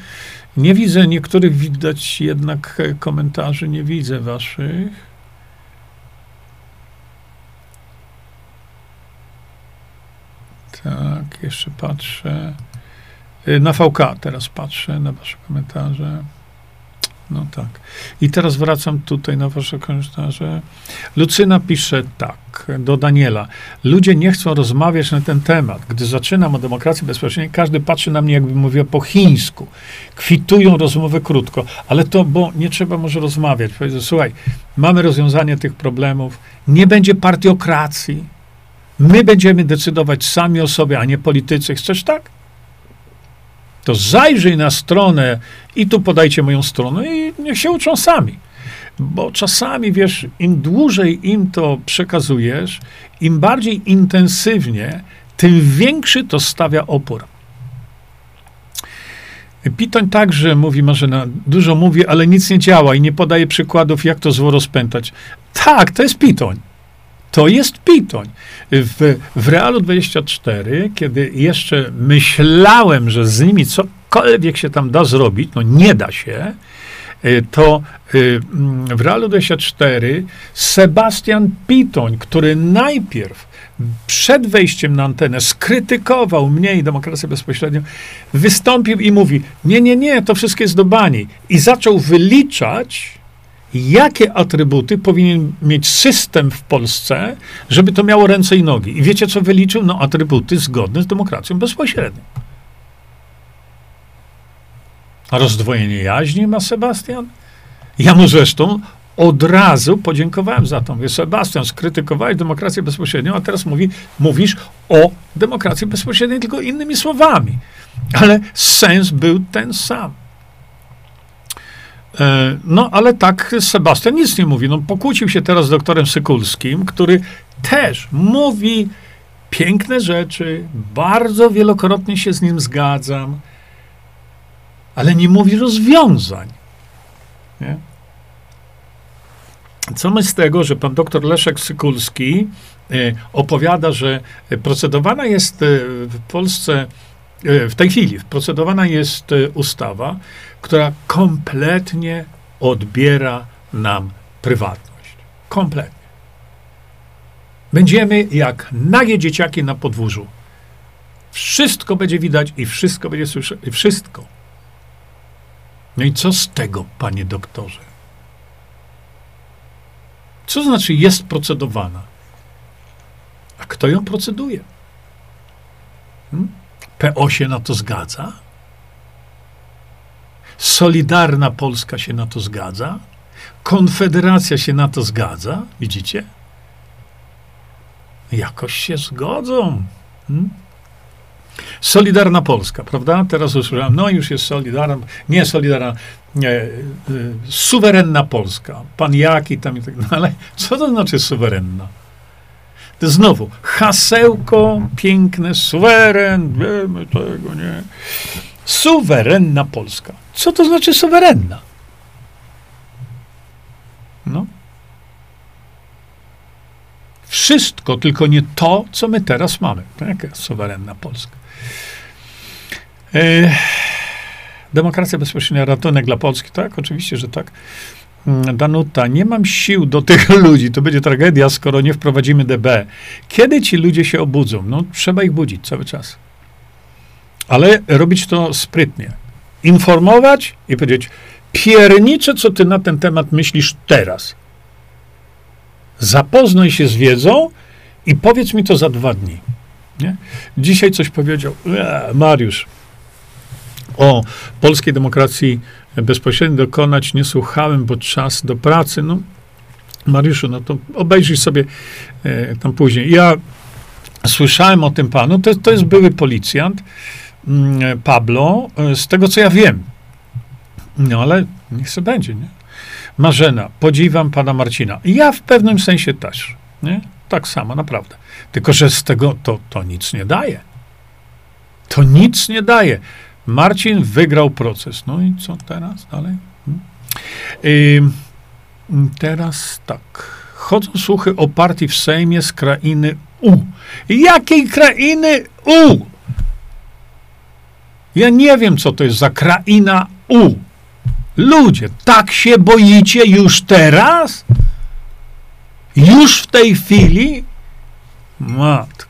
Nie widzę niektórych widać jednak komentarzy, nie widzę waszych. Tak, jeszcze patrzę. Y, na VK teraz patrzę, na wasze komentarze. No tak. I teraz wracam tutaj na wasze komentarze. Lucyna pisze tak do Daniela. Ludzie nie chcą rozmawiać na ten temat. Gdy zaczynam o demokracji bezpośredniej, każdy patrzy na mnie, jakby mówiła po chińsku. Kwitują rozmowę krótko, ale to, bo nie trzeba może rozmawiać. Powiedzą, słuchaj, mamy rozwiązanie tych problemów, nie będzie partiokracji, my będziemy decydować sami o sobie, a nie politycy. Chcesz tak? To zajrzyj na stronę i tu podajcie moją stronę i niech się uczą sami. Bo czasami, wiesz, im dłużej im to przekazujesz, im bardziej intensywnie, tym większy to stawia opór. Pitoń także mówi Marzena, dużo mówi, ale nic nie działa i nie podaje przykładów, jak to zło rozpętać. Tak, to jest Pitoń. To jest Pitoń. W, w Realu 24, kiedy jeszcze myślałem, że z nimi cokolwiek się tam da zrobić, no nie da się, y, to y, mm, w Realu 24 Sebastian Pitoń, który najpierw przed wejściem na antenę skrytykował mnie i demokrację bezpośrednią, wystąpił i mówi: Nie, nie, nie, to wszystko jest do bani. I zaczął wyliczać jakie atrybuty powinien mieć system w Polsce, żeby to miało ręce i nogi. I wiecie, co wyliczył? No, atrybuty zgodne z demokracją bezpośrednią. A rozdwojenie jaźni ma Sebastian? Ja mu zresztą od razu podziękowałem za to. Mówię, Sebastian, skrytykowałeś demokrację bezpośrednią, a teraz mówi, mówisz o demokracji bezpośredniej, tylko innymi słowami. Ale sens był ten sam. E, no, ale tak Sebastian nic nie mówi. No, pokłócił się teraz z doktorem Sykulskim, który też mówi piękne rzeczy, bardzo wielokrotnie się z nim zgadzam, ale nie mówi rozwiązań. Nie? Co my z tego, że pan doktor Leszek Sykulski e, opowiada, że procedowana jest e, w Polsce w tej chwili, procedowana jest ustawa, która kompletnie odbiera nam prywatność. Kompletnie. Będziemy jak nagie dzieciaki na podwórzu. Wszystko będzie widać i wszystko będzie słyszeć. Wszystko. No i co z tego, panie doktorze? Co znaczy jest procedowana? A kto ją proceduje? Hmm? PO się na to zgadza? Solidarna Polska się na to zgadza. Konfederacja się na to zgadza. Widzicie? Jakoś się zgodzą. Hmm? Solidarna Polska, prawda? Teraz usłyszałem, no już jest solidarna, nie solidarna, nie, y, suwerenna Polska. Pan jaki tam i tak dalej. Ale co to znaczy suwerenna? To znowu hasełko piękne, suweren, wiemy tego, nie? Suwerenna Polska. Co to znaczy suwerenna? No. Wszystko, tylko nie to, co my teraz mamy. Jaka suwerenna Polska. E, demokracja bezpośrednia, ratunek dla Polski. Tak, oczywiście, że tak. Mm, Danuta, nie mam sił do tych ludzi, to będzie tragedia, skoro nie wprowadzimy DB. Kiedy ci ludzie się obudzą? No, trzeba ich budzić cały czas. Ale robić to sprytnie informować i powiedzieć, piernicze, co ty na ten temat myślisz teraz. Zapoznaj się z wiedzą i powiedz mi to za dwa dni. Nie? Dzisiaj coś powiedział Mariusz o polskiej demokracji bezpośrednio dokonać nie słuchałem, bo czas do pracy. No, Mariuszu, no to obejrzyj sobie e, tam później. Ja słyszałem o tym panu, to, to jest były policjant, Mm, Pablo, e, z tego co ja wiem. No ale niech sobie będzie, nie? Marzena, podziwiam pana Marcina. Ja w pewnym sensie też. Nie? Tak samo, naprawdę. Tylko, że z tego to, to nic nie daje. To nic nie daje. Marcin wygrał proces. No i co teraz dalej? Hmm. teraz tak. Chodzą słuchy o partii w Sejmie z krainy U. Jakiej krainy U? Ja nie wiem, co to jest za kraina U. Ludzie, tak się boicie już teraz? Już w tej chwili? Matko.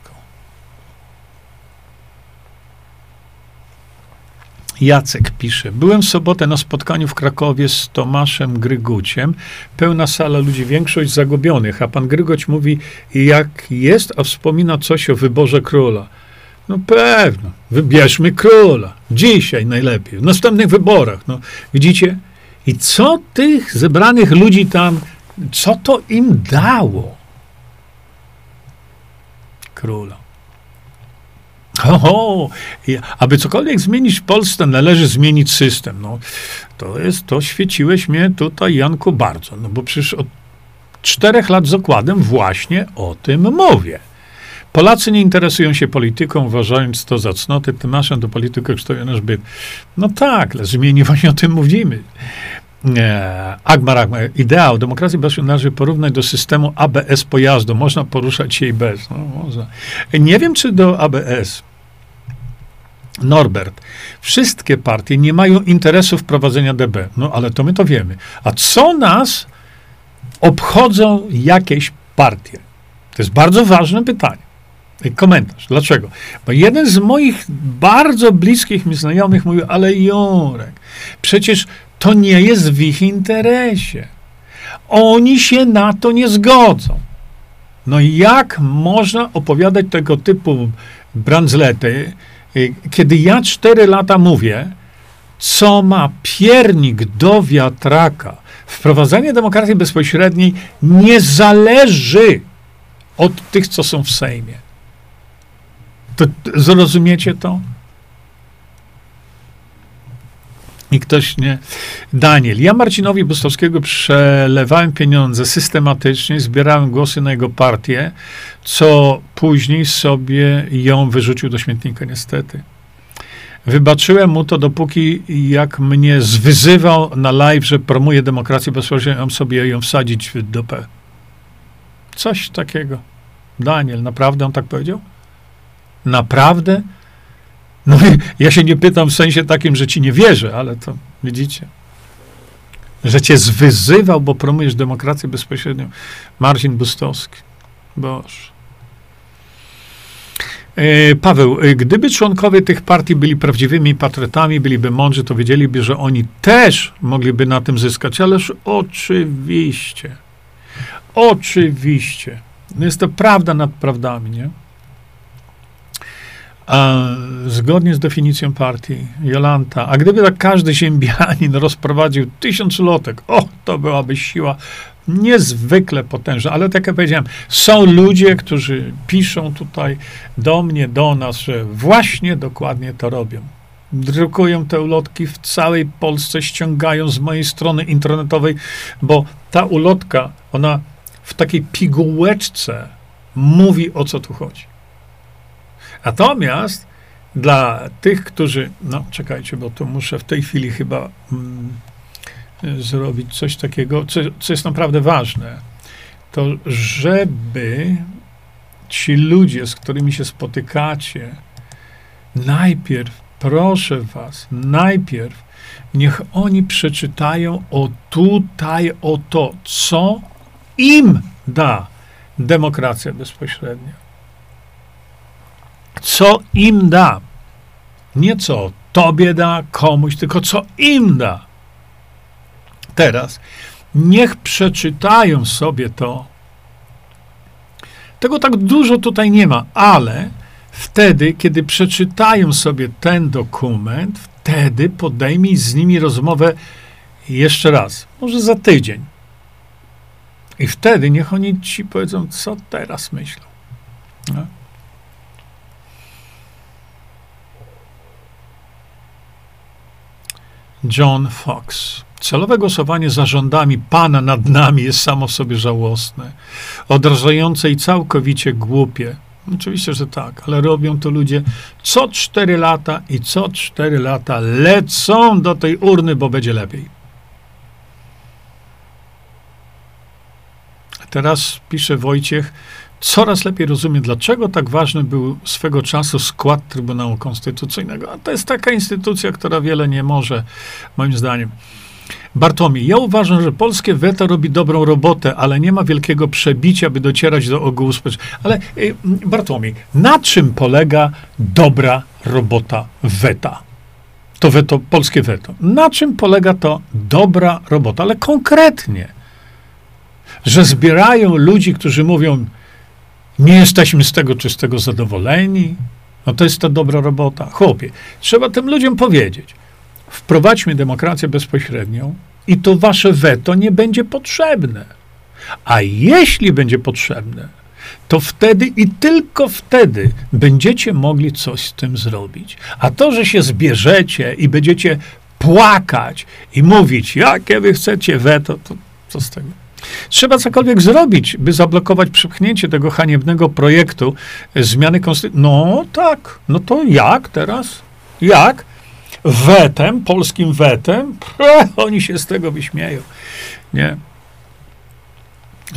Jacek pisze. Byłem w sobotę na spotkaniu w Krakowie z Tomaszem Gryguciem. Pełna sala ludzi, większość zagubionych, a pan Grygoć mówi, jak jest, a wspomina coś o wyborze króla. No pewno, wybierzmy króla. Dzisiaj najlepiej, w następnych wyborach. No, widzicie? I co tych zebranych ludzi tam, co to im dało? Króla. Oho, aby cokolwiek zmienić w Polsce, należy zmienić system. No, to jest, to świeciłeś mnie tutaj, Janku, bardzo, no bo przecież od czterech lat z okładem właśnie o tym mówię. Polacy nie interesują się polityką, uważając to za cnotę. Tymaszem do polityki kształtuje nasz byt. No tak, ale zmieni właśnie o tym mówimy. E, Agmar, Agmar, ideał demokracji bezpiecznej należy porównać do systemu ABS pojazdu. Można poruszać się i bez. No, można. Nie wiem, czy do ABS. Norbert, wszystkie partie nie mają interesu wprowadzenia DB. No ale to my to wiemy. A co nas obchodzą jakieś partie? To jest bardzo ważne pytanie. Komentarz. Dlaczego? Bo jeden z moich bardzo bliskich mi znajomych mówił, ale Jurek, przecież to nie jest w ich interesie. Oni się na to nie zgodzą. No jak można opowiadać tego typu brandzlety, kiedy ja cztery lata mówię, co ma piernik do wiatraka, wprowadzenie demokracji bezpośredniej nie zależy od tych, co są w Sejmie. To zrozumiecie to? I ktoś nie. Daniel. Ja Marcinowi Bustowskiego przelewałem pieniądze systematycznie, zbierałem głosy na jego partię, co później sobie ją wyrzucił do śmietnika, niestety. Wybaczyłem mu to, dopóki jak mnie zwyzywał na live, że promuje demokrację bezpośrednio, mam sobie ją wsadzić w dupę. Coś takiego. Daniel, naprawdę on tak powiedział? Naprawdę? No ja się nie pytam w sensie takim, że ci nie wierzę, ale to widzicie. Że cię zwyzywał, bo promujesz demokrację bezpośrednio. Marcin Bustowski. Boże. E, Paweł, e, gdyby członkowie tych partii byli prawdziwymi patriotami, byliby mądrzy, to wiedzieliby, że oni też mogliby na tym zyskać. Ależ oczywiście. Oczywiście. No jest to prawda nad prawdami, nie? A zgodnie z definicją partii, Jolanta, a gdyby tak każdy ziembianin rozprowadził tysiąc lotek, o, to byłaby siła niezwykle potężna. Ale tak jak powiedziałem, są ludzie, którzy piszą tutaj do mnie, do nas, że właśnie dokładnie to robią. Drukują te ulotki w całej Polsce, ściągają z mojej strony internetowej, bo ta ulotka, ona w takiej pigułeczce mówi, o co tu chodzi. Natomiast dla tych, którzy, no czekajcie, bo to muszę w tej chwili chyba mm, zrobić coś takiego, co, co jest naprawdę ważne, to żeby ci ludzie, z którymi się spotykacie, najpierw, proszę was, najpierw niech oni przeczytają o tutaj, o to, co im da demokracja bezpośrednia co im da. Nie co tobie da, komuś, tylko co im da. Teraz niech przeczytają sobie to. Tego tak dużo tutaj nie ma, ale wtedy, kiedy przeczytają sobie ten dokument, wtedy podejmij z nimi rozmowę jeszcze raz, może za tydzień. I wtedy niech oni ci powiedzą, co teraz myślą. No? John Fox. Celowe głosowanie za rządami Pana nad nami jest samo sobie żałosne, odrażające i całkowicie głupie. Oczywiście, że tak, ale robią to ludzie co cztery lata i co cztery lata lecą do tej urny, bo będzie lepiej. Teraz pisze Wojciech, coraz lepiej rozumiem, dlaczego tak ważny był swego czasu skład Trybunału Konstytucyjnego. A to jest taka instytucja, która wiele nie może, moim zdaniem. Bartłomiej, ja uważam, że polskie weto robi dobrą robotę, ale nie ma wielkiego przebicia, by docierać do ogółu społecznego. Ale y, Bartłomiej, na czym polega dobra robota weta? To weto, polskie weto. Na czym polega to dobra robota? Ale konkretnie. Że zbierają ludzi, którzy mówią, nie jesteśmy z tego czy z tego zadowoleni. No to jest ta dobra robota. Chłopie, trzeba tym ludziom powiedzieć wprowadźmy demokrację bezpośrednią i to wasze weto nie będzie potrzebne. A jeśli będzie potrzebne, to wtedy i tylko wtedy będziecie mogli coś z tym zrobić. A to, że się zbierzecie i będziecie płakać i mówić, jakie wy chcecie weto, to co z tego? Trzeba cokolwiek zrobić, by zablokować przepchnięcie tego haniebnego projektu zmiany konstytucji. No tak, no to jak teraz? Jak? wetem, polskim wetem, oni się z tego wyśmieją. Nie.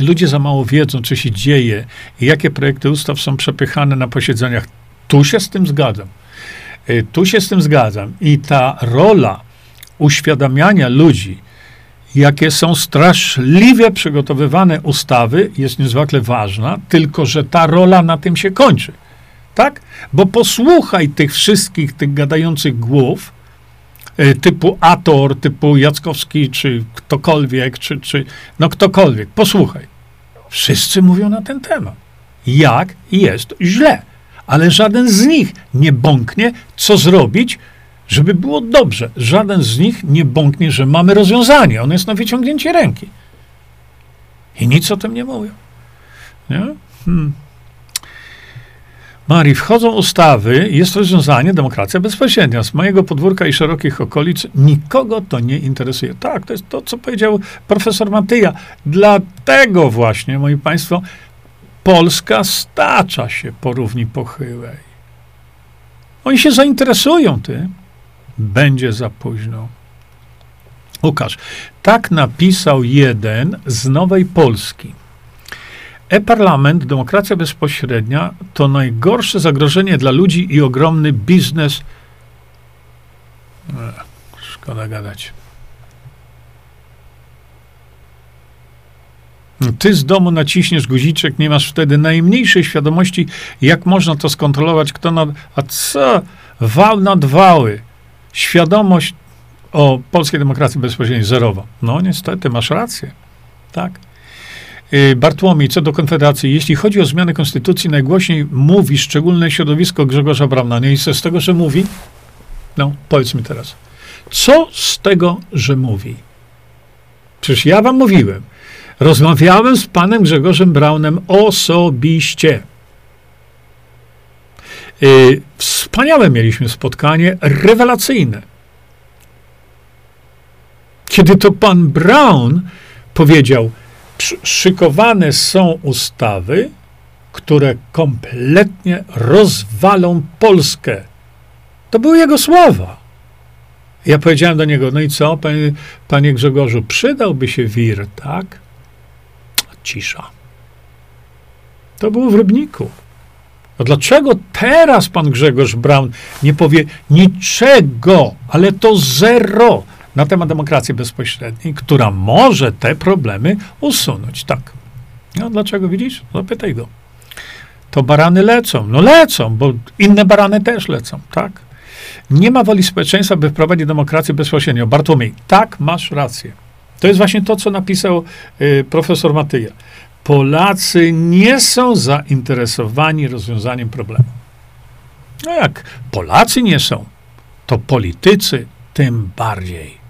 Ludzie za mało wiedzą, co się dzieje i jakie projekty ustaw są przepychane na posiedzeniach. Tu się z tym zgadzam. Y, tu się z tym zgadzam. I ta rola uświadamiania ludzi, jakie są straszliwie przygotowywane ustawy, jest niezwykle ważna, tylko że ta rola na tym się kończy. Tak? Bo posłuchaj tych wszystkich, tych gadających głów, e, typu Ator, typu Jackowski, czy ktokolwiek, czy, czy no ktokolwiek. Posłuchaj. Wszyscy mówią na ten temat. Jak jest źle. Ale żaden z nich nie bąknie, co zrobić, żeby było dobrze. Żaden z nich nie bąknie, że mamy rozwiązanie. Ono jest na wyciągnięcie ręki. I nic o tym nie mówią. Nie? Hmm. Marii, wchodzą ustawy, jest rozwiązanie demokracja bezpośrednia. Z mojego podwórka i szerokich okolic nikogo to nie interesuje. Tak, to jest to, co powiedział profesor Matyja. Dlatego właśnie, moi państwo, Polska stacza się po równi pochyłej. Oni się zainteresują tym. Będzie za późno. Łukasz, tak napisał jeden z Nowej Polski. E-parlament, demokracja bezpośrednia to najgorsze zagrożenie dla ludzi i ogromny biznes. Ech, szkoda gadać. Ty z domu naciśniesz guziczek, nie masz wtedy najmniejszej świadomości, jak można to skontrolować, kto nad... A co? Wał nad wały. Świadomość o polskiej demokracji bezpośredniej zerowa. No niestety, masz rację. Tak. Y, Bartłomiej, co do Konfederacji, jeśli chodzi o zmianę konstytucji, najgłośniej mówi szczególne środowisko Grzegorza Brauna. Nie i z tego, że mówi? No, powiedz mi teraz. Co z tego, że mówi? Przecież ja wam mówiłem. Rozmawiałem z panem Grzegorzem Braunem osobiście. Yy, wspaniałe mieliśmy spotkanie, rewelacyjne. Kiedy to pan Brown powiedział, szykowane są ustawy, które kompletnie rozwalą Polskę. To były jego słowa. Ja powiedziałem do niego, no i co, panie, panie Grzegorzu, przydałby się wir, tak? Cisza. To było w Rybniku. No dlaczego teraz pan Grzegorz Braun nie powie niczego, ale to zero na temat demokracji bezpośredniej, która może te problemy usunąć. Tak. No dlaczego widzisz? Zapytaj go. To barany lecą. No lecą, bo inne barany też lecą, tak? Nie ma woli społeczeństwa, by wprowadzić demokrację bezpośrednio. Bartłomiej, tak, masz rację. To jest właśnie to, co napisał y, profesor Matyja. Polacy nie są zainteresowani rozwiązaniem problemu. No jak Polacy nie są, to politycy tym bardziej.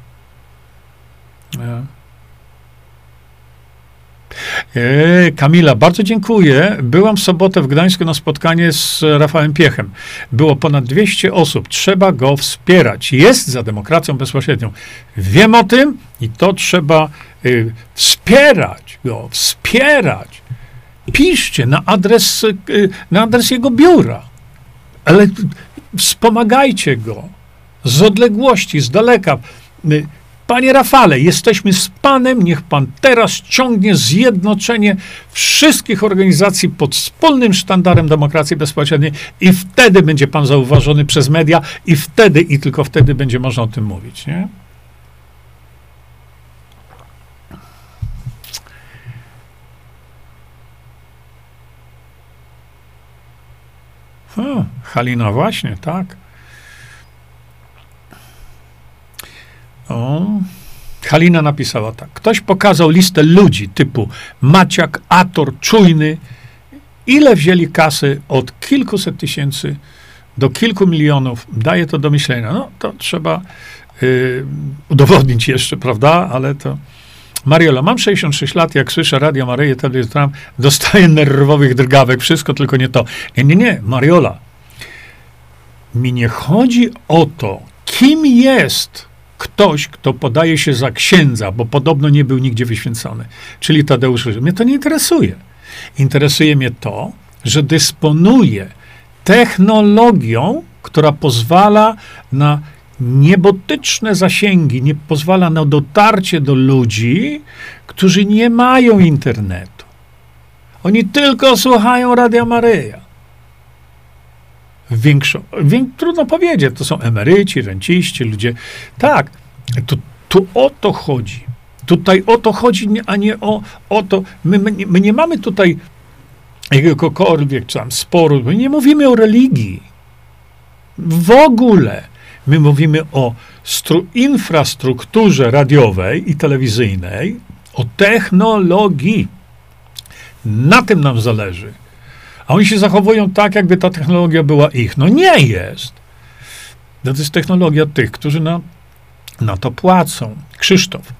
E, Kamila, bardzo dziękuję. Byłam w sobotę w Gdańsku na spotkanie z Rafałem Piechem. Było ponad 200 osób. Trzeba go wspierać. Jest za demokracją bezpośrednią. Wiem o tym i to trzeba y, wspierać go, wspierać. Piszcie na adres, y, na adres jego biura. Ale wspomagajcie go z odległości, z daleka. Panie Rafale, jesteśmy z Panem, niech Pan teraz ciągnie zjednoczenie wszystkich organizacji pod wspólnym sztandarem demokracji bezpośredniej i wtedy będzie Pan zauważony przez media i wtedy i tylko wtedy będzie można o tym mówić, nie? O, Halina właśnie, tak. O. Halina napisała tak. Ktoś pokazał listę ludzi typu Maciak, Ator, Czujny. Ile wzięli kasy od kilkuset tysięcy do kilku milionów? Daje to do myślenia. No, to trzeba y, udowodnić jeszcze, prawda? Ale to... Mariola, mam 66 lat, jak słyszę Radio Maryję, telewizor, dostaję nerwowych drgawek, wszystko tylko nie to. Nie, nie, nie, Mariola. Mi nie chodzi o to, kim jest ktoś, kto podaje się za księdza, bo podobno nie był nigdzie wyświęcony, czyli Tadeusz Mnie to nie interesuje. Interesuje mnie to, że dysponuje technologią, która pozwala na niebotyczne zasięgi, nie pozwala na dotarcie do ludzi, którzy nie mają internetu. Oni tylko słuchają Radia Maryja. Większo, wiek, trudno powiedzieć, to są emeryci, renciści, ludzie. Tak, tu, o to chodzi. Tutaj o to chodzi, a nie o, o to. My, my, my nie mamy tutaj jakiegokolwiek tam sporu. My nie mówimy o religii. W ogóle. My mówimy o stru, infrastrukturze radiowej i telewizyjnej, o technologii. Na tym nam zależy. A oni się zachowują tak, jakby ta technologia była ich. No nie jest. No to jest technologia tych, którzy na, na to płacą. Krzysztof.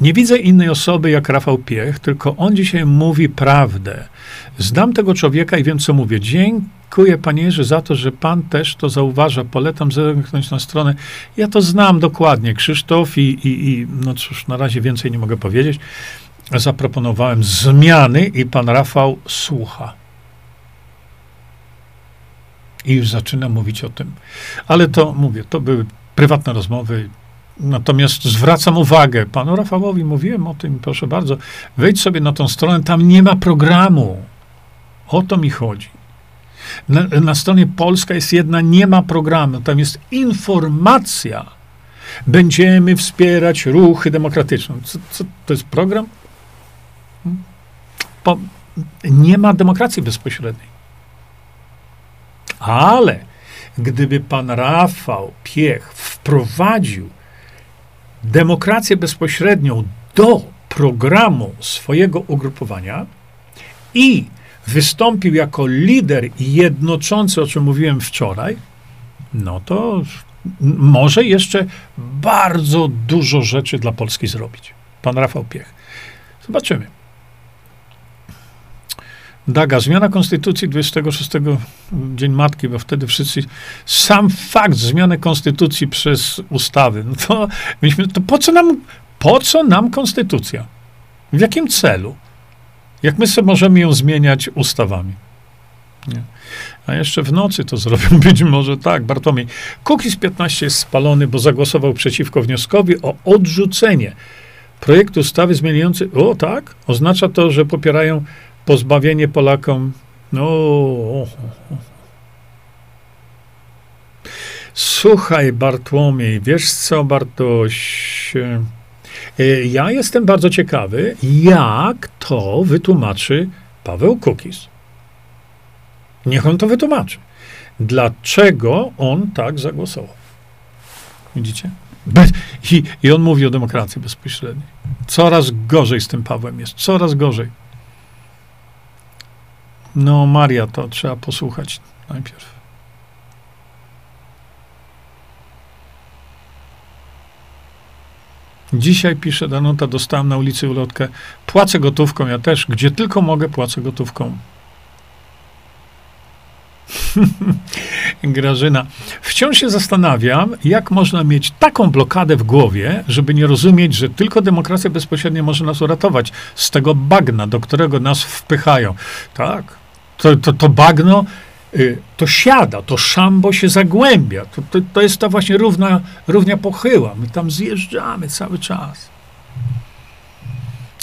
Nie widzę innej osoby jak Rafał Piech, tylko on dzisiaj mówi prawdę. Znam tego człowieka i wiem, co mówię. Dziękuję, panie Jerzy, za to, że pan też to zauważa. Polecam zerknąć na stronę. Ja to znam dokładnie, Krzysztof, i, i, i no cóż, na razie więcej nie mogę powiedzieć. Zaproponowałem zmiany i pan Rafał słucha i już zaczyna mówić o tym. Ale to, mówię, to były prywatne rozmowy. Natomiast zwracam uwagę, panu Rafałowi mówiłem o tym, proszę bardzo, wejdź sobie na tą stronę, tam nie ma programu. O to mi chodzi. Na, na stronie Polska jest jedna, nie ma programu, tam jest informacja. Będziemy wspierać ruchy demokratyczne. Co, co to jest program? Hmm? Po, nie ma demokracji bezpośredniej. Ale gdyby pan Rafał Piech wprowadził demokrację bezpośrednią do programu swojego ugrupowania i wystąpił jako lider jednoczący, o czym mówiłem wczoraj, no to może jeszcze bardzo dużo rzeczy dla Polski zrobić. Pan Rafał Piech. Zobaczymy. Daga, zmiana konstytucji 26 Dzień Matki, bo wtedy wszyscy, sam fakt zmiany konstytucji przez ustawy, no to myśmy, to po co nam, po co nam konstytucja? W jakim celu? Jak my sobie możemy ją zmieniać ustawami? Nie. A jeszcze w nocy to zrobią, być może tak, Bartłomiej. Kukiz 15 jest spalony, bo zagłosował przeciwko wnioskowi o odrzucenie projektu ustawy zmieniającej, o tak, oznacza to, że popierają pozbawienie Polakom. No. Słuchaj, Bartłomiej, wiesz co, Bartoś? E, ja jestem bardzo ciekawy, jak to wytłumaczy Paweł Kukis. Niech on to wytłumaczy. Dlaczego on tak zagłosował? Widzicie? I, I on mówi o demokracji bezpośredniej. Coraz gorzej z tym Pawłem jest. Coraz gorzej. No, Maria, to trzeba posłuchać najpierw. Dzisiaj pisze Danuta, dostałem na ulicy ulotkę. Płacę gotówką, ja też. Gdzie tylko mogę, płacę gotówką. Grażyna. Wciąż się zastanawiam, jak można mieć taką blokadę w głowie, żeby nie rozumieć, że tylko demokracja bezpośrednia może nas uratować z tego bagna, do którego nas wpychają. Tak. To, to, to bagno y, to siada, to szambo się zagłębia. To, to, to jest ta właśnie równa, równia pochyła. My tam zjeżdżamy cały czas.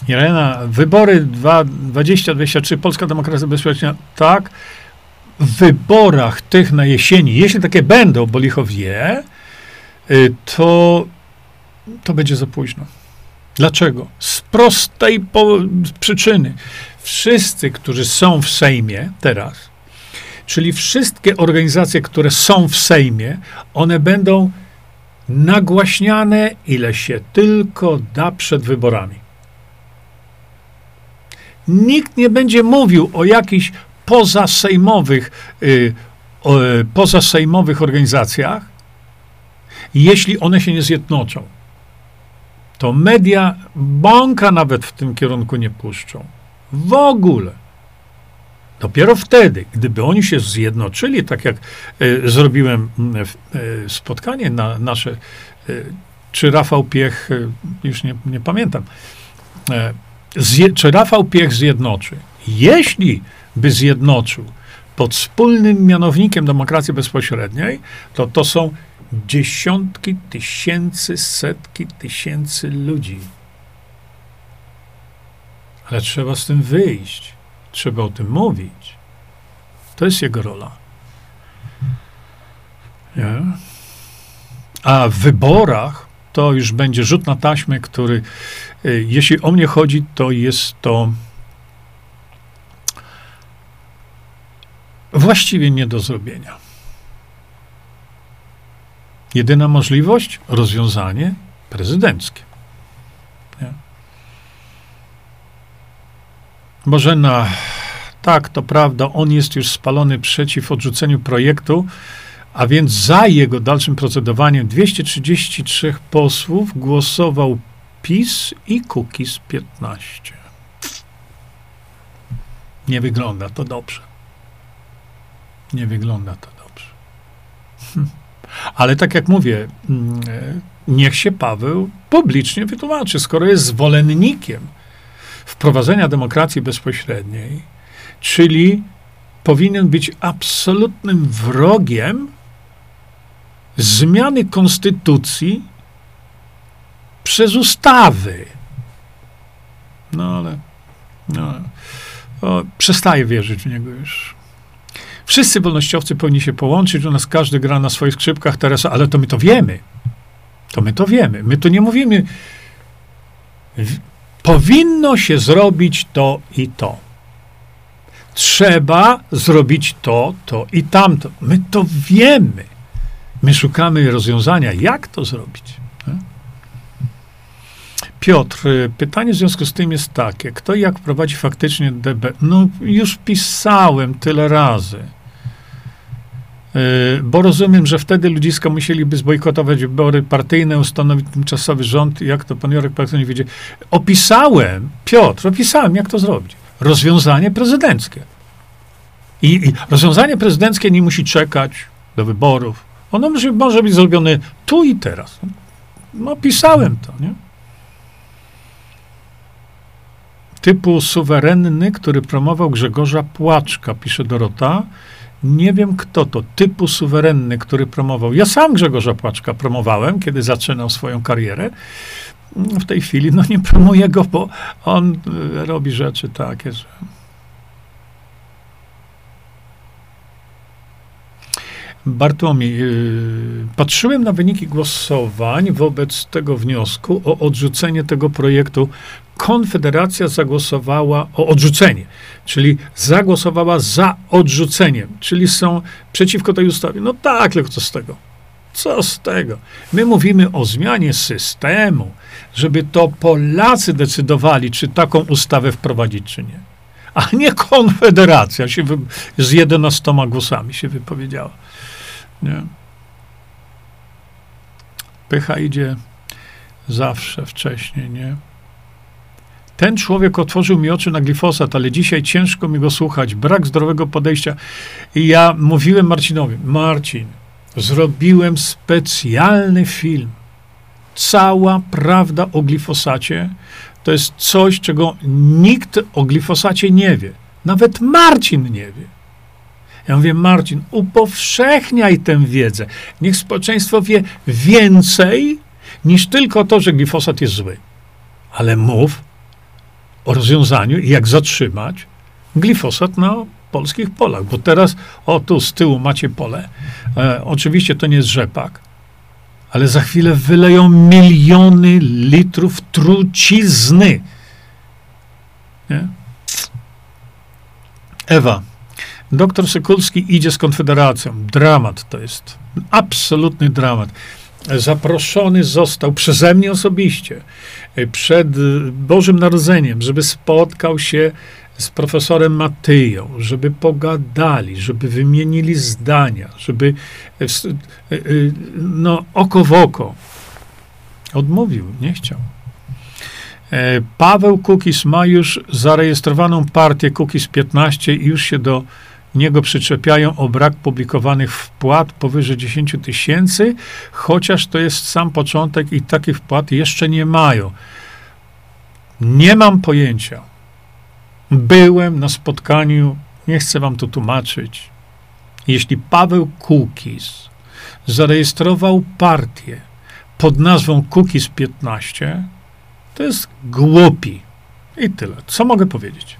Irena, wybory 2023, Polska Demokracja Bezpośrednia, tak, w wyborach tych na jesieni, jeśli takie będą, bo licho wie, y, to, to będzie za późno. Dlaczego? Z prostej po, przyczyny. Wszyscy, którzy są w Sejmie teraz, czyli wszystkie organizacje, które są w Sejmie, one będą nagłaśniane, ile się tylko da przed wyborami. Nikt nie będzie mówił o jakichś pozasejmowych, y, y, pozasejmowych organizacjach, jeśli one się nie zjednoczą. To media bąka nawet w tym kierunku nie puszczą. W ogóle. Dopiero wtedy, gdyby oni się zjednoczyli, tak jak y, zrobiłem y, spotkanie na nasze, czy Rafał Piech, już nie, nie pamiętam, zje, czy Rafał Piech zjednoczy. Jeśli by zjednoczył pod wspólnym mianownikiem demokracji bezpośredniej, to to są dziesiątki tysięcy, setki tysięcy ludzi. Ale trzeba z tym wyjść. Trzeba o tym mówić. To jest jego rola. Nie? A w wyborach to już będzie rzut na taśmę, który, y, jeśli o mnie chodzi, to jest to właściwie nie do zrobienia. Jedyna możliwość rozwiązanie prezydenckie. Nie? Bożena, tak, to prawda, on jest już spalony przeciw odrzuceniu projektu, a więc za jego dalszym procedowaniem 233 posłów głosował PiS i Kukiz 15. Nie wygląda to dobrze. Nie wygląda to dobrze. Hm. Ale tak jak mówię, mm, e, niech się Paweł publicznie wytłumaczy, skoro jest zwolennikiem wprowadzenia demokracji bezpośredniej, czyli powinien być absolutnym wrogiem zmiany konstytucji przez ustawy. No ale no, o, przestaję wierzyć w niego już. Wszyscy wolnościowcy powinni się połączyć, u nas każdy gra na swoich skrzypkach teraz, ale to my to wiemy. To my to wiemy. My tu nie mówimy. Powinno się zrobić to i to. Trzeba zrobić to, to i tamto. My to wiemy. My szukamy rozwiązania, jak to zrobić. Piotr, pytanie w związku z tym jest takie: kto i jak prowadzi faktycznie DB? No, już pisałem tyle razy. Yy, bo rozumiem, że wtedy ludziska musieliby zbojkotować wybory partyjne, ustanowić tymczasowy rząd, jak to pan Jorek Pakton nie wiedzie. Opisałem, Piotr, opisałem, jak to zrobić. Rozwiązanie prezydenckie. I, I, rozwiązanie prezydenckie nie musi czekać do wyborów. Ono może, może być zrobione tu i teraz. No, opisałem to, nie? Typu suwerenny, który promował Grzegorza Płaczka, pisze Dorota, nie wiem kto to, typu suwerenny, który promował. Ja sam Grzegorza Płaczka promowałem, kiedy zaczynał swoją karierę. W tej chwili no nie promuję go, bo on e, robi rzeczy takie, że Bartłomiej, yy, patrzyłem na wyniki głosowań wobec tego wniosku o odrzucenie tego projektu. Konfederacja zagłosowała o odrzucenie, czyli zagłosowała za odrzuceniem, czyli są przeciwko tej ustawie. No tak, tylko co z tego? Co z tego? My mówimy o zmianie systemu, żeby to Polacy decydowali, czy taką ustawę wprowadzić, czy nie. A nie Konfederacja się wy, z 11 głosami się wypowiedziała. Nie. Pycha idzie Zawsze wcześniej, nie? Ten człowiek otworzył mi oczy na glifosat, ale dzisiaj ciężko mi go słuchać. Brak zdrowego podejścia. I ja mówiłem Marcinowi, Marcin, zrobiłem specjalny film. Cała prawda o glifosacie to jest coś, czego nikt o glifosacie nie wie. Nawet Marcin nie wie. Ja mówię, Marcin, upowszechniaj tę wiedzę. Niech społeczeństwo wie więcej niż tylko to, że glifosat jest zły. Ale mów o rozwiązaniu i jak zatrzymać glifosat na polskich polach. Bo teraz, o tu z tyłu macie pole. E, oczywiście to nie jest rzepak, ale za chwilę wyleją miliony litrów trucizny. Nie? Ewa, doktor Sekulski idzie z Konfederacją. Dramat to jest. Absolutny dramat. Zaproszony został przeze mnie osobiście e, przed Bożym Narodzeniem, żeby spotkał się z profesorem Matyją, żeby pogadali, żeby wymienili zdania, żeby e, e, no, oko w oko. Odmówił, nie chciał. Paweł Kukis ma już zarejestrowaną partię Kukis 15 i już się do niego przyczepiają o brak publikowanych wpłat powyżej 10 tysięcy, chociaż to jest sam początek i takich wpłat jeszcze nie mają. Nie mam pojęcia. Byłem na spotkaniu, nie chcę wam to tłumaczyć. Jeśli Paweł Kukis zarejestrował partię pod nazwą Kukis 15, to jest głupi. I tyle. Co mogę powiedzieć?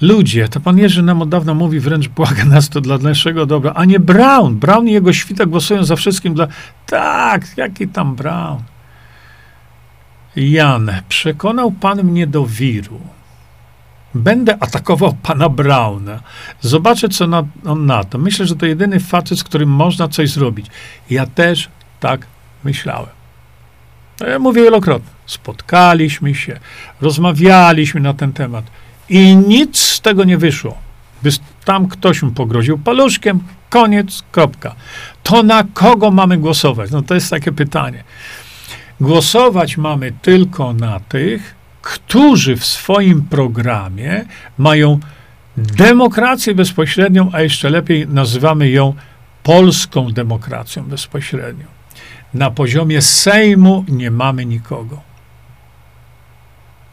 Ludzie, to pan Jerzy nam od dawna mówi, wręcz błaga nas to dla naszego dobra, a nie Brown. Brown i jego świta głosują za wszystkim dla... Tak, jaki tam Brown? Jan, przekonał pan mnie do wiru. Będę atakował pana Brauna. Zobaczę, co na, on na to. Myślę, że to jedyny facet, z którym można coś zrobić. Ja też tak myślałem. Ja mówię wielokrotnie. Spotkaliśmy się, rozmawialiśmy na ten temat. I nic z tego nie wyszło. Tam ktoś mu pogroził paluszkiem, koniec, kropka. To na kogo mamy głosować? No to jest takie pytanie. Głosować mamy tylko na tych, którzy w swoim programie mają demokrację bezpośrednią, a jeszcze lepiej nazywamy ją polską demokracją bezpośrednią. Na poziomie Sejmu nie mamy nikogo.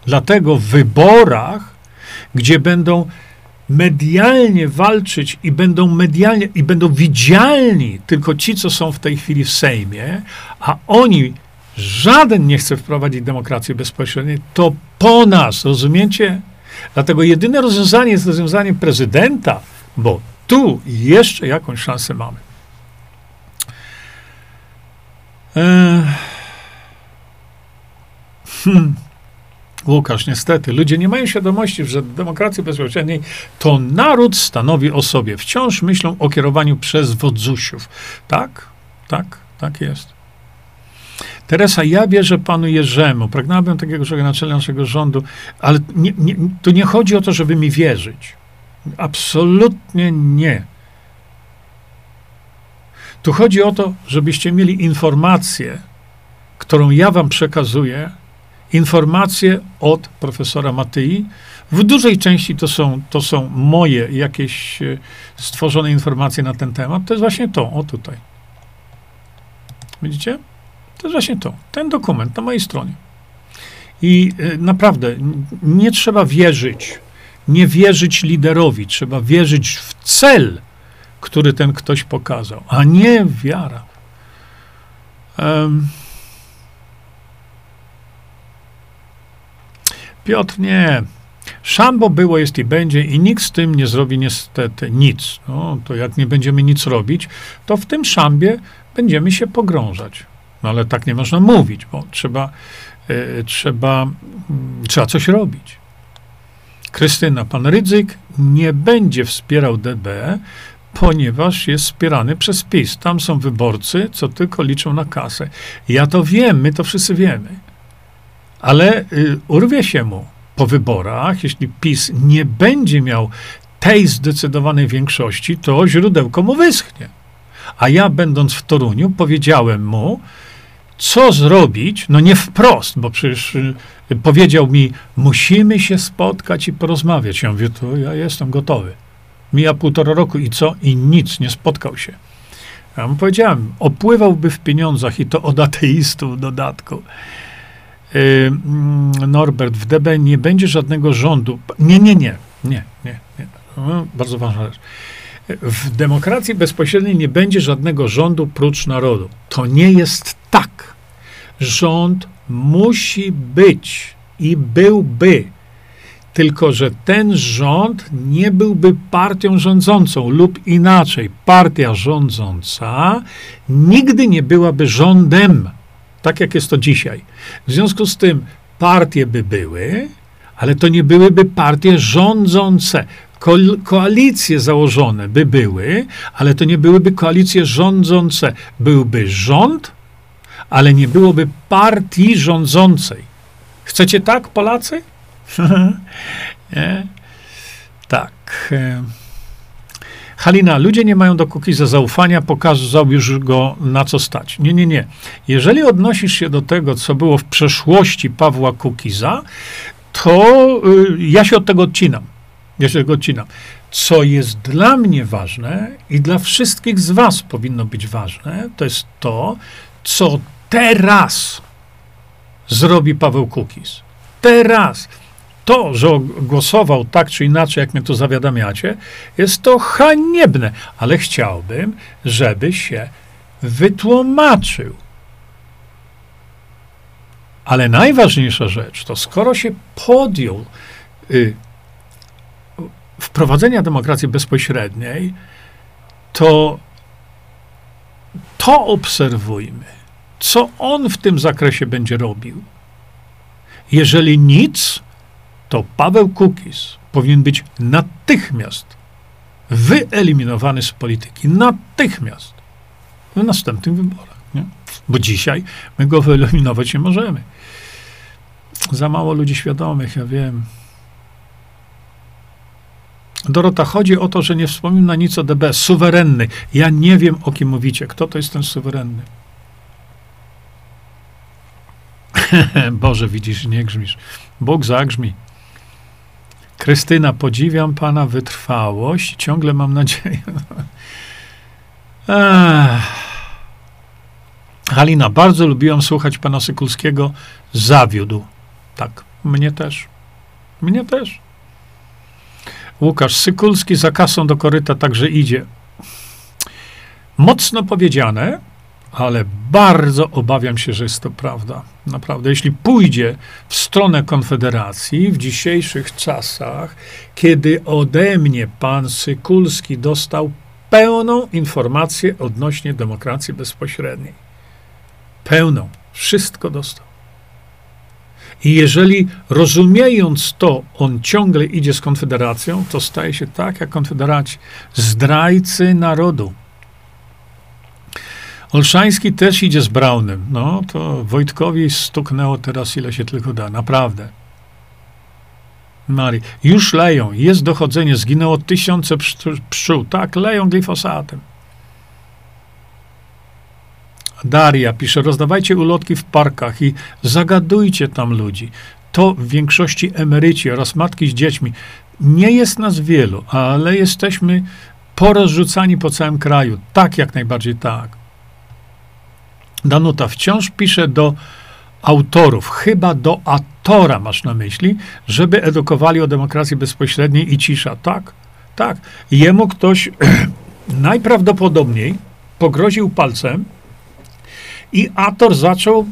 Dlatego w wyborach gdzie będą medialnie walczyć i będą medialnie i będą widzialni tylko ci, co są w tej chwili w Sejmie, a oni żaden nie chce wprowadzić demokracji bezpośredniej, to po nas, rozumiecie? Dlatego jedyne rozwiązanie jest rozwiązaniem prezydenta, bo tu jeszcze jakąś szansę mamy. Hmm. Łukasz, niestety, ludzie nie mają świadomości, że demokracji bezpośredniej to naród stanowi o sobie. Wciąż myślą o kierowaniu przez wodzusiów. Tak, tak, tak jest. Teresa, ja wierzę panu Jerzemu. Pragnąłbym takiego człowieka na czele naszego rządu, ale nie, nie, tu nie chodzi o to, żeby mi wierzyć. Absolutnie nie. Tu chodzi o to, żebyście mieli informację, którą ja wam przekazuję, informacje od profesora Matyi. W dużej części to są, to są moje jakieś e, stworzone informacje na ten temat. To jest właśnie to, o tutaj. Widzicie? To jest właśnie to. Ten dokument na mojej stronie. I e, naprawdę nie trzeba wierzyć, nie wierzyć liderowi, trzeba wierzyć w cel, który ten ktoś pokazał, a nie wiara. Um, Piotr, nie. Szambo było, jest i będzie i nikt z tym nie zrobi niestety nic. No, to jak nie będziemy nic robić, to w tym szambie będziemy się pogrążać. No ale tak nie można mówić, bo trzeba, y, trzeba, y, trzeba coś robić. Krystyna, pan Rydzyk nie będzie wspierał DB, ponieważ jest wspierany przez PiS. Tam są wyborcy, co tylko liczą na kasę. Ja to wiem, my to wszyscy wiemy ale y, urwie się mu po wyborach, jeśli PiS nie będzie miał tej zdecydowanej większości, to źródełko mu wyschnie. A ja, będąc w Toruniu, powiedziałem mu, co zrobić, no nie wprost, bo przecież y, powiedział mi, musimy się spotkać i porozmawiać. Ja mówię, to ja jestem gotowy. Mija półtora roku i co? I nic, nie spotkał się. Ja mu powiedziałem, opływałby w pieniądzach i to od ateistów w dodatku. Yy, Norbert, w DB nie będzie żadnego rządu. Nie, nie, nie, nie, nie, nie. No, bardzo ważna rzecz. W demokracji bezpośredniej nie będzie żadnego rządu prócz narodu. To nie jest tak. Rząd musi być i byłby. Tylko, że ten rząd nie byłby partią rządzącą, lub inaczej, partia rządząca nigdy nie byłaby rządem, tak jak jest to dzisiaj. W związku z tym partie by były, ale to nie byłyby partie rządzące. Ko koalicje założone by były, ale to nie byłyby koalicje rządzące. Byłby rząd, ale nie byłoby partii rządzącej. Chcecie tak, Polacy? nie? Tak. Halina, ludzie nie mają do Kukiza zaufania, pokazał już go na co stać. Nie, nie, nie. Jeżeli odnosisz się do tego, co było w przeszłości Pawła Kukiza, to y, ja się od tego odcinam. Ja się tego odcinam. Co jest dla mnie ważne i dla wszystkich z Was powinno być ważne, to jest to, co teraz zrobi Paweł Kukiz. Teraz. To, że głosował tak czy inaczej, jak mnie to zawiadamiacie, jest to haniebne, ale chciałbym, żeby się wytłumaczył. Ale najważniejsza rzecz to, skoro się podjął y, wprowadzenia demokracji bezpośredniej, to to obserwujmy, co on w tym zakresie będzie robił. Jeżeli nic, to Paweł Kukiz powinien być natychmiast wyeliminowany z polityki. Natychmiast. W następnych wyborach. Nie? Bo dzisiaj my go wyeliminować nie możemy. Za mało ludzi świadomych, ja wiem. Dorota, chodzi o to, że nie wspomina nic o DB. Suwerenny. Ja nie wiem, o kim mówicie. Kto to jest ten suwerenny? Boże, widzisz, nie grzmisz. Bóg zagrzmi. Krystyna, podziwiam pana wytrwałość. Ciągle mam nadzieję. Halina, bardzo lubiłam słuchać pana Sykulskiego. Zawiódł. Tak, mnie też. Mnie też. Łukasz Sykulski za kasą do koryta także idzie. Mocno powiedziane, ale bardzo obawiam się, że jest to prawda. Naprawdę, jeśli pójdzie w stronę Konfederacji w dzisiejszych czasach, kiedy ode mnie pan Sykulski dostał pełną informację odnośnie demokracji bezpośredniej. Pełną. Wszystko dostał. I jeżeli rozumiejąc to, on ciągle idzie z Konfederacją, to staje się tak jak Konfederaci. Zdrajcy narodu. Olszański też idzie z Braunem. No, to Wojtkowi stuknęło teraz ile się tylko da. Naprawdę. Mari. Już leją. Jest dochodzenie. Zginęło tysiące pszczół. Tak, leją glifosatem. Daria pisze, rozdawajcie ulotki w parkach i zagadujcie tam ludzi. To w większości emeryci oraz matki z dziećmi. Nie jest nas wielu, ale jesteśmy porozrzucani po całym kraju. Tak, jak najbardziej tak. Danuta wciąż pisze do autorów, chyba do autora masz na myśli, żeby edukowali o demokracji bezpośredniej i cisza. Tak, tak. Jemu ktoś najprawdopodobniej pogroził palcem, i Ator zaczął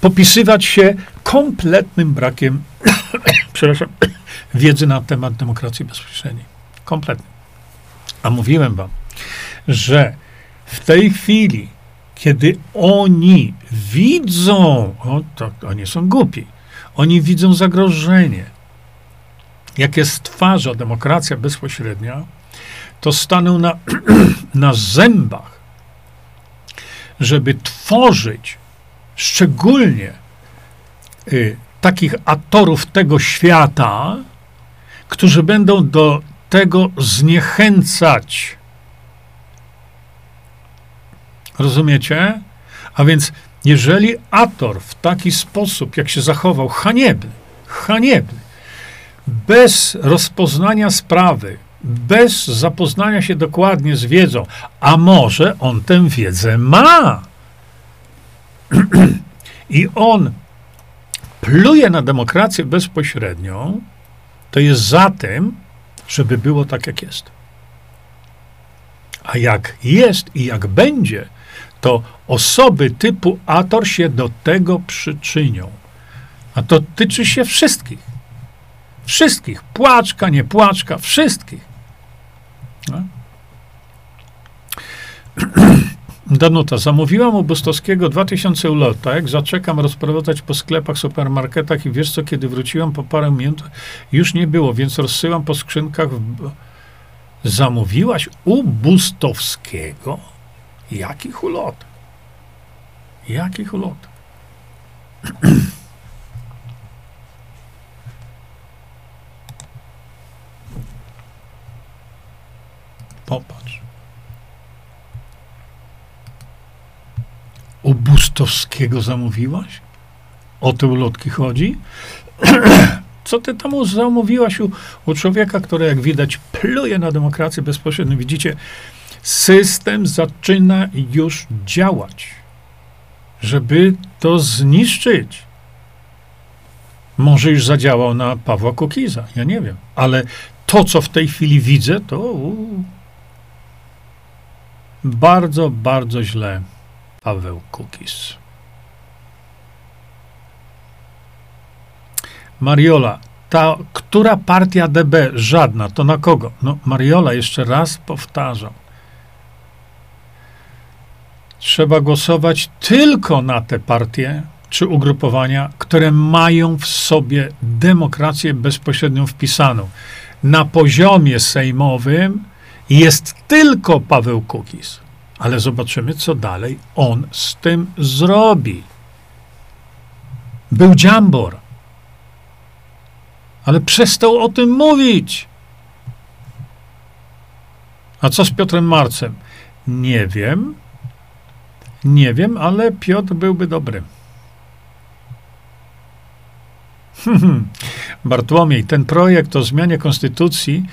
popisywać się kompletnym brakiem, przepraszam, wiedzy na temat demokracji bezpośredniej. Kompletnie. A mówiłem wam, że w tej chwili, kiedy oni widzą, o, to oni są głupi, oni widzą zagrożenie, jakie stwarza demokracja bezpośrednia, to staną na, na zębach żeby tworzyć szczególnie y, takich aktorów tego świata, którzy będą do tego zniechęcać. Rozumiecie? A więc Jeżeli Ator w taki sposób, jak się zachował, haniebny, haniebny, bez rozpoznania sprawy, bez zapoznania się dokładnie z wiedzą, a może on tę wiedzę ma. I on pluje na demokrację bezpośrednią, to jest za tym, żeby było tak, jak jest. A jak jest i jak będzie, to osoby typu Ator się do tego przyczynią. A to tyczy się wszystkich. Wszystkich. Płaczka, nie płaczka, wszystkich. No. Danuta, zamówiłam u Bustowskiego 2000 ulotek, zaczekam rozprowadzać po sklepach, supermarketach i wiesz co, kiedy wróciłam po parę minut, już nie było, więc rozsyłam po skrzynkach. W... Zamówiłaś u Bustowskiego? Jakich ulotek? Jakich ulotek? Popatrz. U Bustowskiego zamówiłaś? O te ulotki chodzi? Co ty tam zamówiłaś u, u człowieka, który, jak widać, pluje na demokrację bezpośrednio? Widzicie, system zaczyna już działać, żeby to zniszczyć. Może już zadziałał na Pawła Kukiza, ja nie wiem, ale to, co w tej chwili widzę, to uu, bardzo, bardzo źle Paweł Kukiz. Mariola, ta, która partia DB? Żadna. To na kogo? No, Mariola, jeszcze raz powtarzam. Trzeba głosować tylko na te partie czy ugrupowania, które mają w sobie demokrację bezpośrednią wpisaną. Na poziomie sejmowym jest tylko Paweł Kukiz. Ale zobaczymy, co dalej on z tym zrobi. Był Dziambor, ale przestał o tym mówić. A co z Piotrem Marcem? Nie wiem. Nie wiem, ale Piotr byłby dobry. Bartłomiej, ten projekt o zmianie konstytucji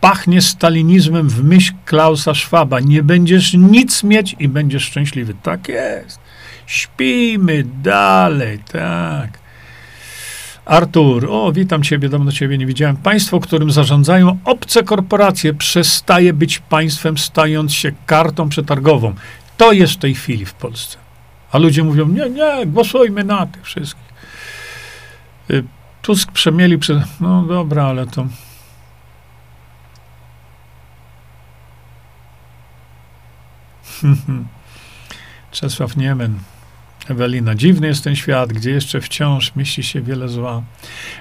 pachnie stalinizmem w myśl Klausa Schwaba. Nie będziesz nic mieć i będziesz szczęśliwy. Tak jest. Śpijmy dalej, tak. Artur, o, witam Ciebie, dawno Ciebie nie widziałem. Państwo, którym zarządzają obce korporacje, przestaje być państwem, stając się kartą przetargową. To jest w tej chwili w Polsce. A ludzie mówią, nie, nie, głosujmy na tych wszystkich. Y, Tusk przemieli przed... No dobra, ale to... Czesław Niemen. Ewelina, dziwny jest ten świat, gdzie jeszcze wciąż mieści się wiele zła.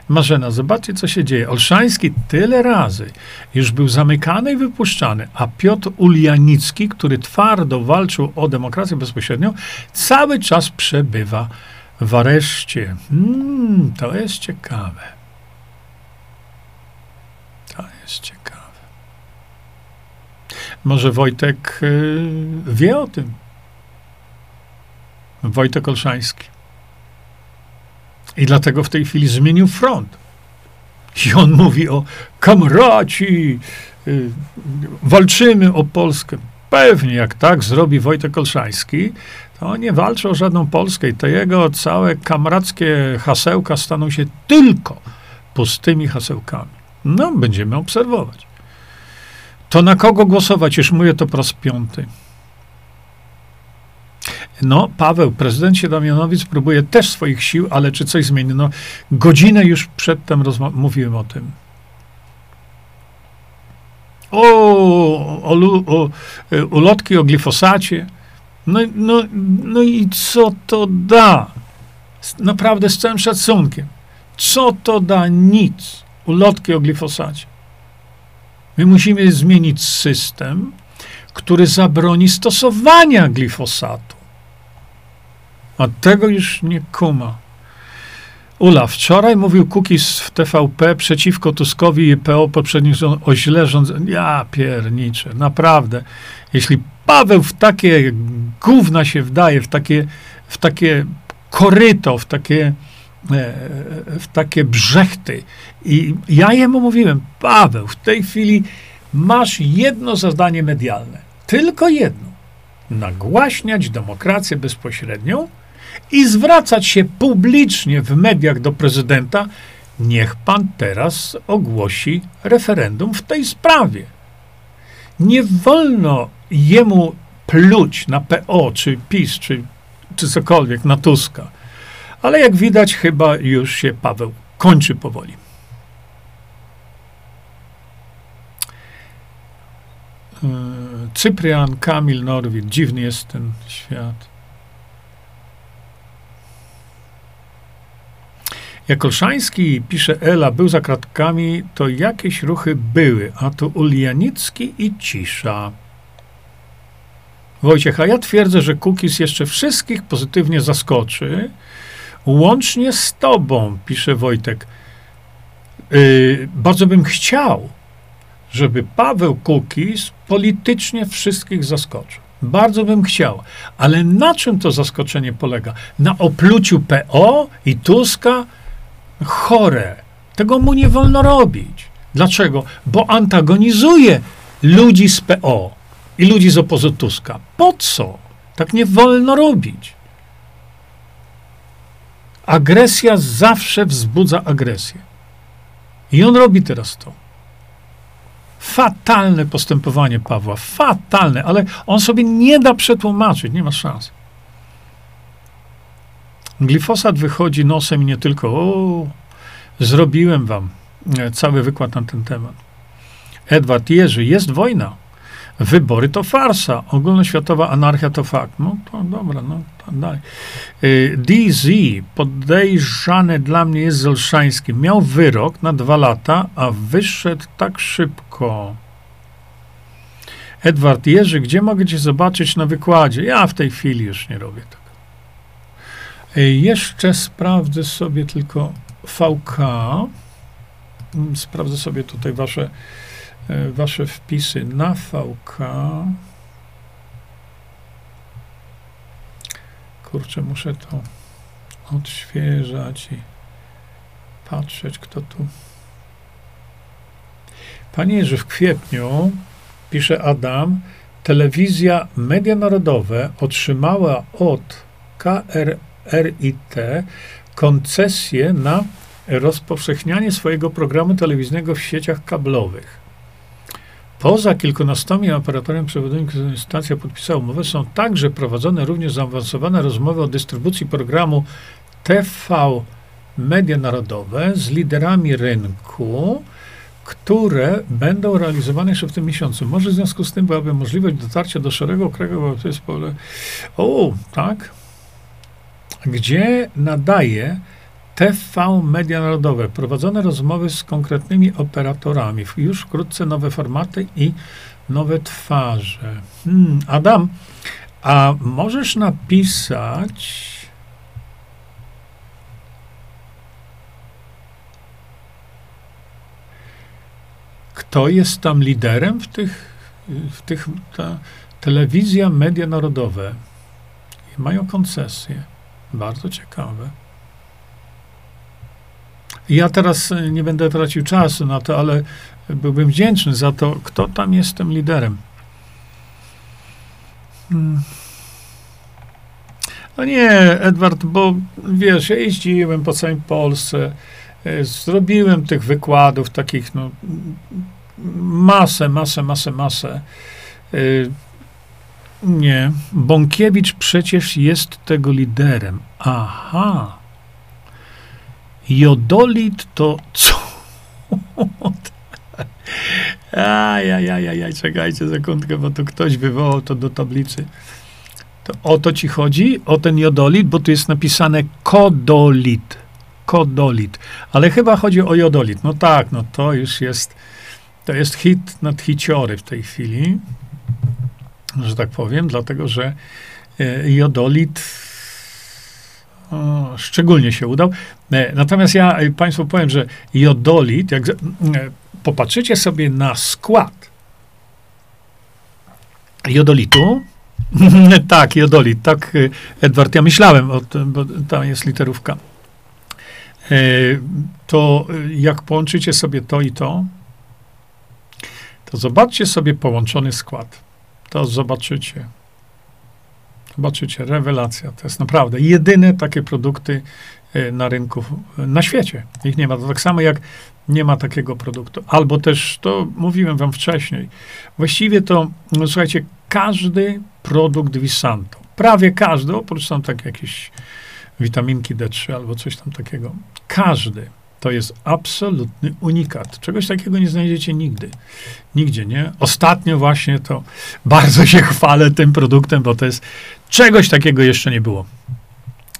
Marzena, zobaczcie, co się dzieje. Olszański tyle razy już był zamykany i wypuszczany, a Piotr Ulianicki, który twardo walczył o demokrację bezpośrednią, cały czas przebywa w areszcie. Hmm, to jest ciekawe. To jest ciekawe. Może Wojtek y, wie o tym. Wojtek Olszański. I dlatego w tej chwili zmienił front. I on mówi o kamraci, y, walczymy o Polskę. Pewnie, jak tak zrobi Wojtek Olszański, to nie walczy o żadną Polskę i te jego całe kamrackie hasełka staną się tylko pustymi hasełkami. No, będziemy obserwować. To na kogo głosować? Już mówię to po raz piąty. No, Paweł, prezydent Siedamionowic próbuje też swoich sił, ale czy coś zmieni? No, godzinę już przedtem mówiłem o tym. O, o, o, e, ulotki o glifosacie. No, no, no i co to da? Naprawdę z całym szacunkiem. Co to da? Nic. Ulotki o glifosacie. My musimy zmienić system, który zabroni stosowania glifosatu. A tego już nie kuma. Ula, wczoraj mówił Kukis w TVP przeciwko Tuskowi i PO poprzednich rząd, o źle rządzeniu. Ja pierniczę, naprawdę. Jeśli Paweł w takie gówna się wdaje, w takie, w takie koryto, w takie, e, w takie brzechty. I ja jemu mówiłem, Paweł, w tej chwili masz jedno zadanie medialne, tylko jedno. Nagłaśniać demokrację bezpośrednią i zwracać się publicznie w mediach do prezydenta, niech pan teraz ogłosi referendum w tej sprawie. Nie wolno jemu pluć na PO, czy PiS, czy, czy cokolwiek, na Tuska. Ale jak widać, chyba już się Paweł kończy powoli. E, Cyprian, Kamil, Norwid. Dziwny jest ten świat. Jak Olszański, pisze Ela, był za kratkami, to jakieś ruchy były, a tu Ulianicki i cisza. Wojciech, a ja twierdzę, że Kukis jeszcze wszystkich pozytywnie zaskoczy, łącznie z tobą, pisze Wojtek. Yy, bardzo bym chciał, żeby Paweł Kukis politycznie wszystkich zaskoczył. Bardzo bym chciał. Ale na czym to zaskoczenie polega? Na opluciu PO i Tuska? Chore. Tego mu nie wolno robić. Dlaczego? Bo antagonizuje ludzi z PO i ludzi z obozu Tuska. Po co? Tak nie wolno robić. Agresja zawsze wzbudza agresję. I on robi teraz to. Fatalne postępowanie Pawła, fatalne, ale on sobie nie da przetłumaczyć, nie ma szans. Glifosat wychodzi nosem i nie tylko. O, zrobiłem wam e, cały wykład na ten temat. Edward Jerzy, jest wojna. Wybory to farsa. Ogólnoświatowa anarchia to fakt. No to dobra, no to daj. Y, DZ, podejrzany dla mnie jest z Miał wyrok na dwa lata, a wyszedł tak szybko. Edward Jerzy, gdzie mogę cię zobaczyć na wykładzie? Ja w tej chwili już nie robię tak. Jeszcze sprawdzę sobie tylko VK. Mm, sprawdzę sobie tutaj wasze E, wasze wpisy na VK. Kurczę, muszę to odświeżać i patrzeć, kto tu. Panie że w kwietniu, pisze Adam, telewizja Media Narodowe otrzymała od KRRIT koncesję na rozpowszechnianie swojego programu telewizyjnego w sieciach kablowych. Poza kilkunastoma operatorami przewodowymi, których stacja podpisała umowę, są także prowadzone również zaawansowane rozmowy o dystrybucji programu TV Media Narodowe z liderami rynku, które będą realizowane jeszcze w tym miesiącu. Może w związku z tym byłaby możliwość dotarcia do szeregu kraju, bo to jest pole. O, tak. Gdzie nadaje TV Media Narodowe. Prowadzone rozmowy z konkretnymi operatorami. Już wkrótce nowe formaty i nowe twarze. Hmm, Adam, a możesz napisać. Kto jest tam liderem w tych, w tych ta, telewizja, media narodowe mają koncesję. Bardzo ciekawe. Ja teraz e, nie będę tracił czasu na to, ale byłbym wdzięczny za to, kto tam jest tym liderem. Hmm. No nie, Edward, bo wiesz, ja jeździłem po całej Polsce, e, zrobiłem tych wykładów takich, no, masę, masę, masę, masę. Nie, Bąkiewicz przecież jest tego liderem. Aha. Jodolit to co? Ajajajaj, czekajcie sekundkę, bo tu ktoś wywołał to do tablicy. To o to ci chodzi? O ten jodolit? Bo tu jest napisane kodolit. Kodolit. Ale chyba chodzi o jodolit. No tak, no to już jest, to jest hit nad hiciory w tej chwili, że tak powiem, dlatego, że e, jodolit szczególnie się udał. E, natomiast ja e, Państwu powiem, że jodolit, jak popatrzycie sobie na skład jodolitu, tak, jodolit, tak, Edward, ja myślałem o tym, bo tam jest literówka. To jak połączycie sobie to i to, to zobaczcie sobie połączony skład. To zobaczycie. Zobaczycie, rewelacja. To jest naprawdę jedyne takie produkty e, na rynku na świecie. Ich nie ma. To tak samo jak nie ma takiego produktu. Albo też, to mówiłem wam wcześniej, właściwie to, no, słuchajcie, każdy produkt Visanto, prawie każdy, oprócz tam tak jakieś witaminki D3 albo coś tam takiego, każdy to jest absolutny unikat. Czegoś takiego nie znajdziecie nigdy. Nigdzie, nie? Ostatnio właśnie to bardzo się chwalę tym produktem, bo to jest czegoś takiego jeszcze nie było.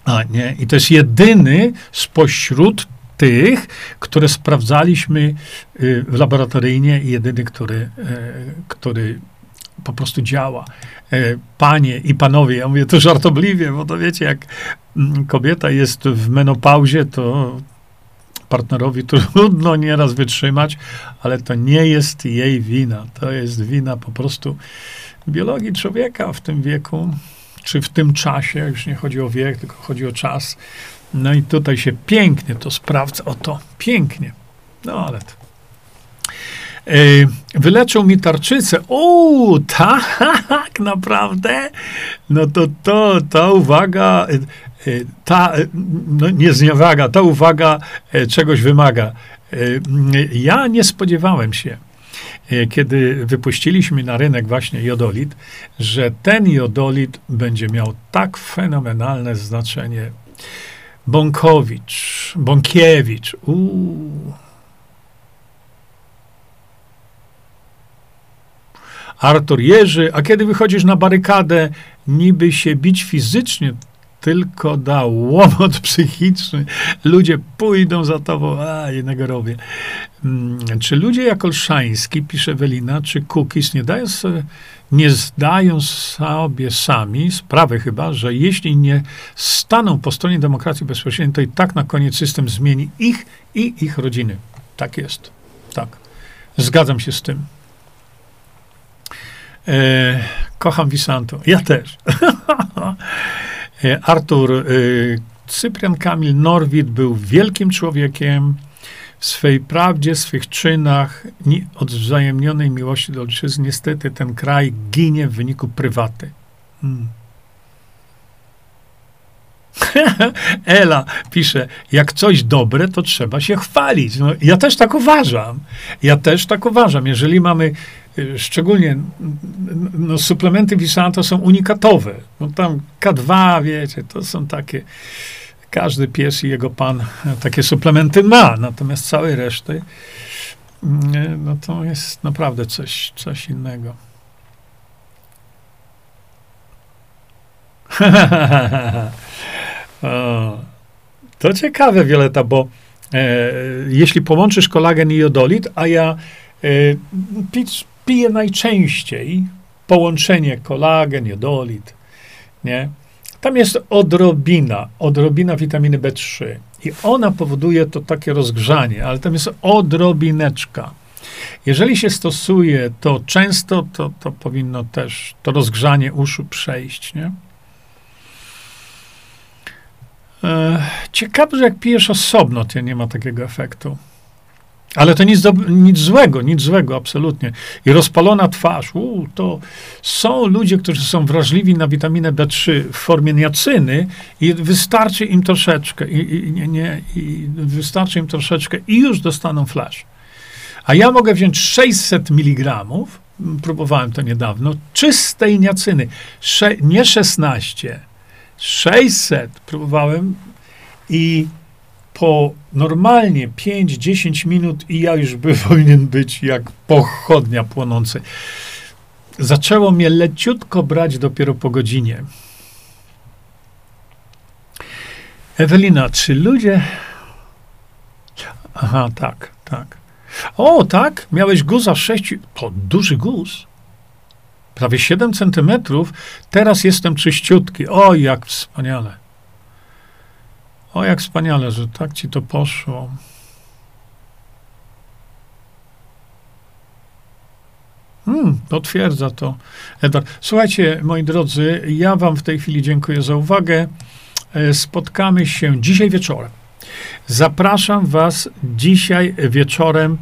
A, nie? I to jest jedyny spośród tych, które sprawdzaliśmy y, laboratoryjnie i jedyny, który, y, który po prostu działa. Y, panie i panowie, ja mówię to żartobliwie, bo to wiecie, jak mm, kobieta jest w menopauzie, to partnerowi trudno nieraz wytrzymać, ale to nie jest jej wina. To jest wina po prostu biologii człowieka w tym wieku, czy w tym czasie, już nie chodzi o wiek, tylko chodzi o czas. No i tutaj się pięknie to sprawdza, o to, pięknie. No ale to. Yy, wyleczą mi tarczycę. O, tak, naprawdę? No to, to, ta uwaga, yy, ta, no nie zniewaga, ta uwaga yy, czegoś wymaga. Ja nie spodziewałem się, kiedy wypuściliśmy na rynek właśnie jodolit, że ten jodolit będzie miał tak fenomenalne znaczenie Bąkowicz, Bąkiewicz. Uuu. Artur Jerzy, a kiedy wychodzisz na barykadę, niby się bić fizycznie, tylko da łomot psychiczny. Ludzie pójdą za tobą, a jednego robię. Hmm, czy ludzie jak Olszański, pisze Welina, czy Kukis nie dają nie zdają sobie sami sprawy chyba, że jeśli nie staną po stronie demokracji bezpośredniej, to i tak na koniec system zmieni ich i ich rodziny. Tak jest. Tak. Zgadzam się z tym. E, kocham Visanto. Ja też. e, Artur, e, Cyprian Kamil Norwid był wielkim człowiekiem, w swej prawdzie, swych czynach, od wzajemnionej miłości do ojczyzny, niestety ten kraj ginie w wyniku prywaty. Hmm. Ela pisze, jak coś dobre, to trzeba się chwalić. No, ja też tak uważam. Ja też tak uważam. Jeżeli mamy szczególnie no, suplementy Visanto są unikatowe. No, tam K2, wiecie, to są takie każdy pies i jego pan takie suplementy ma, natomiast całej reszty no to jest naprawdę coś, coś innego. to ciekawe, Wioleta, bo e, jeśli połączysz kolagen i jodolit, a ja e, piję najczęściej połączenie kolagen, jodolit, nie? Tam jest odrobina, odrobina witaminy B3 i ona powoduje to takie rozgrzanie, ale tam jest odrobineczka. Jeżeli się stosuje to często, to, to powinno też to rozgrzanie uszu przejść, nie? E, ciekawe, że jak pijesz osobno, to nie ma takiego efektu. Ale to nic, do, nic złego, nic złego, absolutnie. I rozpalona twarz, to są ludzie, którzy są wrażliwi na witaminę B3 w formie niacyny i wystarczy im troszeczkę, i, i, nie, nie, i wystarczy im troszeczkę i już dostaną flash. A ja mogę wziąć 600 mg, próbowałem to niedawno, czystej niacyny, Sze, nie 16, 600 próbowałem i po normalnie 5-10 minut i ja już by powinien być jak pochodnia płonący. Zaczęło mnie leciutko brać dopiero po godzinie. Ewelina, czy ludzie. Aha, tak, tak. O, tak, miałeś guza 6. To duży guz. Prawie 7 centymetrów. Teraz jestem czyściutki. O, jak wspaniale. O, jak wspaniale, że tak ci to poszło. Hmm, potwierdza to Edward. Słuchajcie, moi drodzy, ja wam w tej chwili dziękuję za uwagę. E, spotkamy się dzisiaj wieczorem. Zapraszam was dzisiaj wieczorem,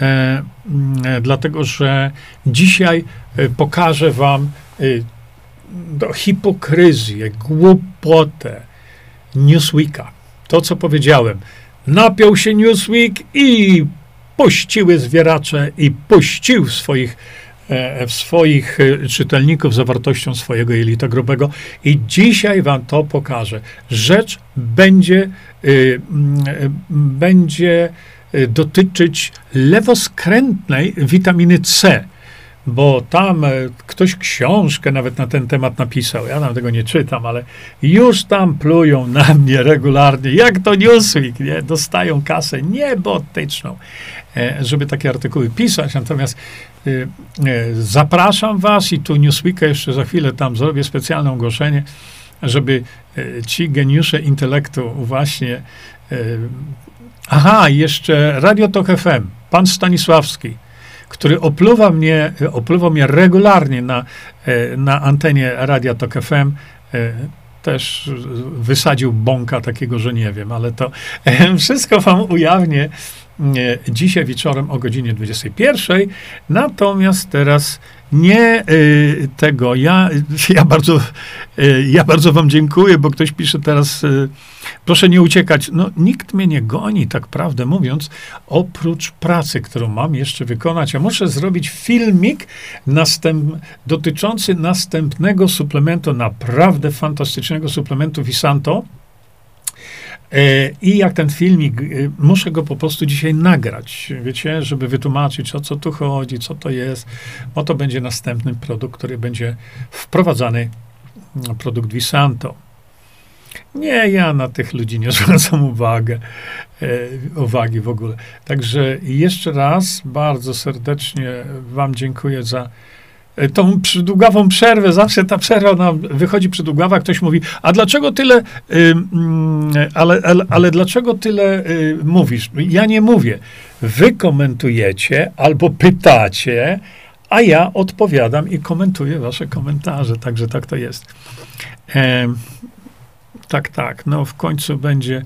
e, mm, dlatego że dzisiaj e, pokażę wam e, hipokryzję, głupotę Newsweeka. To, co powiedziałem. Napiął się Newsweek i puściły zwieracze i puścił swoich E, w swoich e, czytelników zawartością swojego jelita grubego. I dzisiaj wam to pokażę. Rzecz będzie, y, będzie dotyczyć lewoskrętnej witaminy C bo tam ktoś książkę nawet na ten temat napisał. Ja tam tego nie czytam, ale już tam plują na mnie regularnie, jak to Newsweek, nie? Dostają kasę niebotyczną, żeby takie artykuły pisać. Natomiast y, zapraszam was i tu Newsweeka jeszcze za chwilę tam zrobię specjalne ogłoszenie, żeby ci geniusze intelektu właśnie aha, jeszcze Radio Tok FM, pan Stanisławski, który opluwa mnie, opluwa mnie regularnie na, na antenie Radia Tok FM, też wysadził bąka takiego, że nie wiem, ale to wszystko wam ujawnię dzisiaj wieczorem o godzinie 21. Natomiast teraz nie y, tego. Ja, ja, bardzo, y, ja bardzo wam dziękuję, bo ktoś pisze teraz, y, proszę nie uciekać. No, nikt mnie nie goni, tak prawdę mówiąc, oprócz pracy, którą mam jeszcze wykonać. Ja muszę zrobić filmik następ, dotyczący następnego suplementu, naprawdę fantastycznego suplementu Visanto I jak ten filmik, e, muszę go po prostu dzisiaj nagrać, wiecie, żeby wytłumaczyć, o co tu chodzi, co to jest, bo to będzie następny produkt, który będzie wprowadzany, produkt Visanto. Nie, ja na tych ludzi nie zwracam uwagę, e, uwagi w ogóle. Także jeszcze raz bardzo serdecznie Wam dziękuję za E, tą przydługawą przerwę, zawsze ta przerwa ona wychodzi przydługawa, ktoś mówi, a dlaczego tyle, y, ale, ale, ale, dlaczego tyle y, mówisz? Ja nie mówię. Wy komentujecie albo pytacie, a ja odpowiadam i komentuję wasze komentarze, także tak to jest. E, tak, tak, no w końcu będzie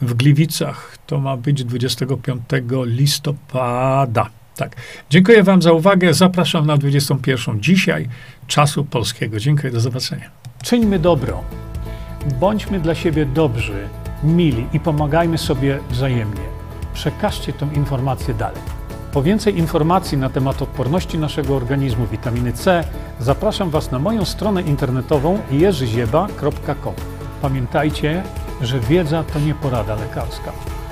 w Gliwicach, to ma być 25 listopada. Tak. Dziękuję Wam za uwagę. Zapraszam na 21. dzisiaj czasu polskiego. Dziękuję, do zobaczenia. Czyńmy dobro. Bądźmy dla siebie dobrzy, mili i pomagajmy sobie wzajemnie. Przekażcie tę informację dalej. Po więcej informacji na temat odporności naszego organizmu witaminy C zapraszam Was na moją stronę internetową jerzyzieba.com. Pamiętajcie, że wiedza to nie porada lekarska.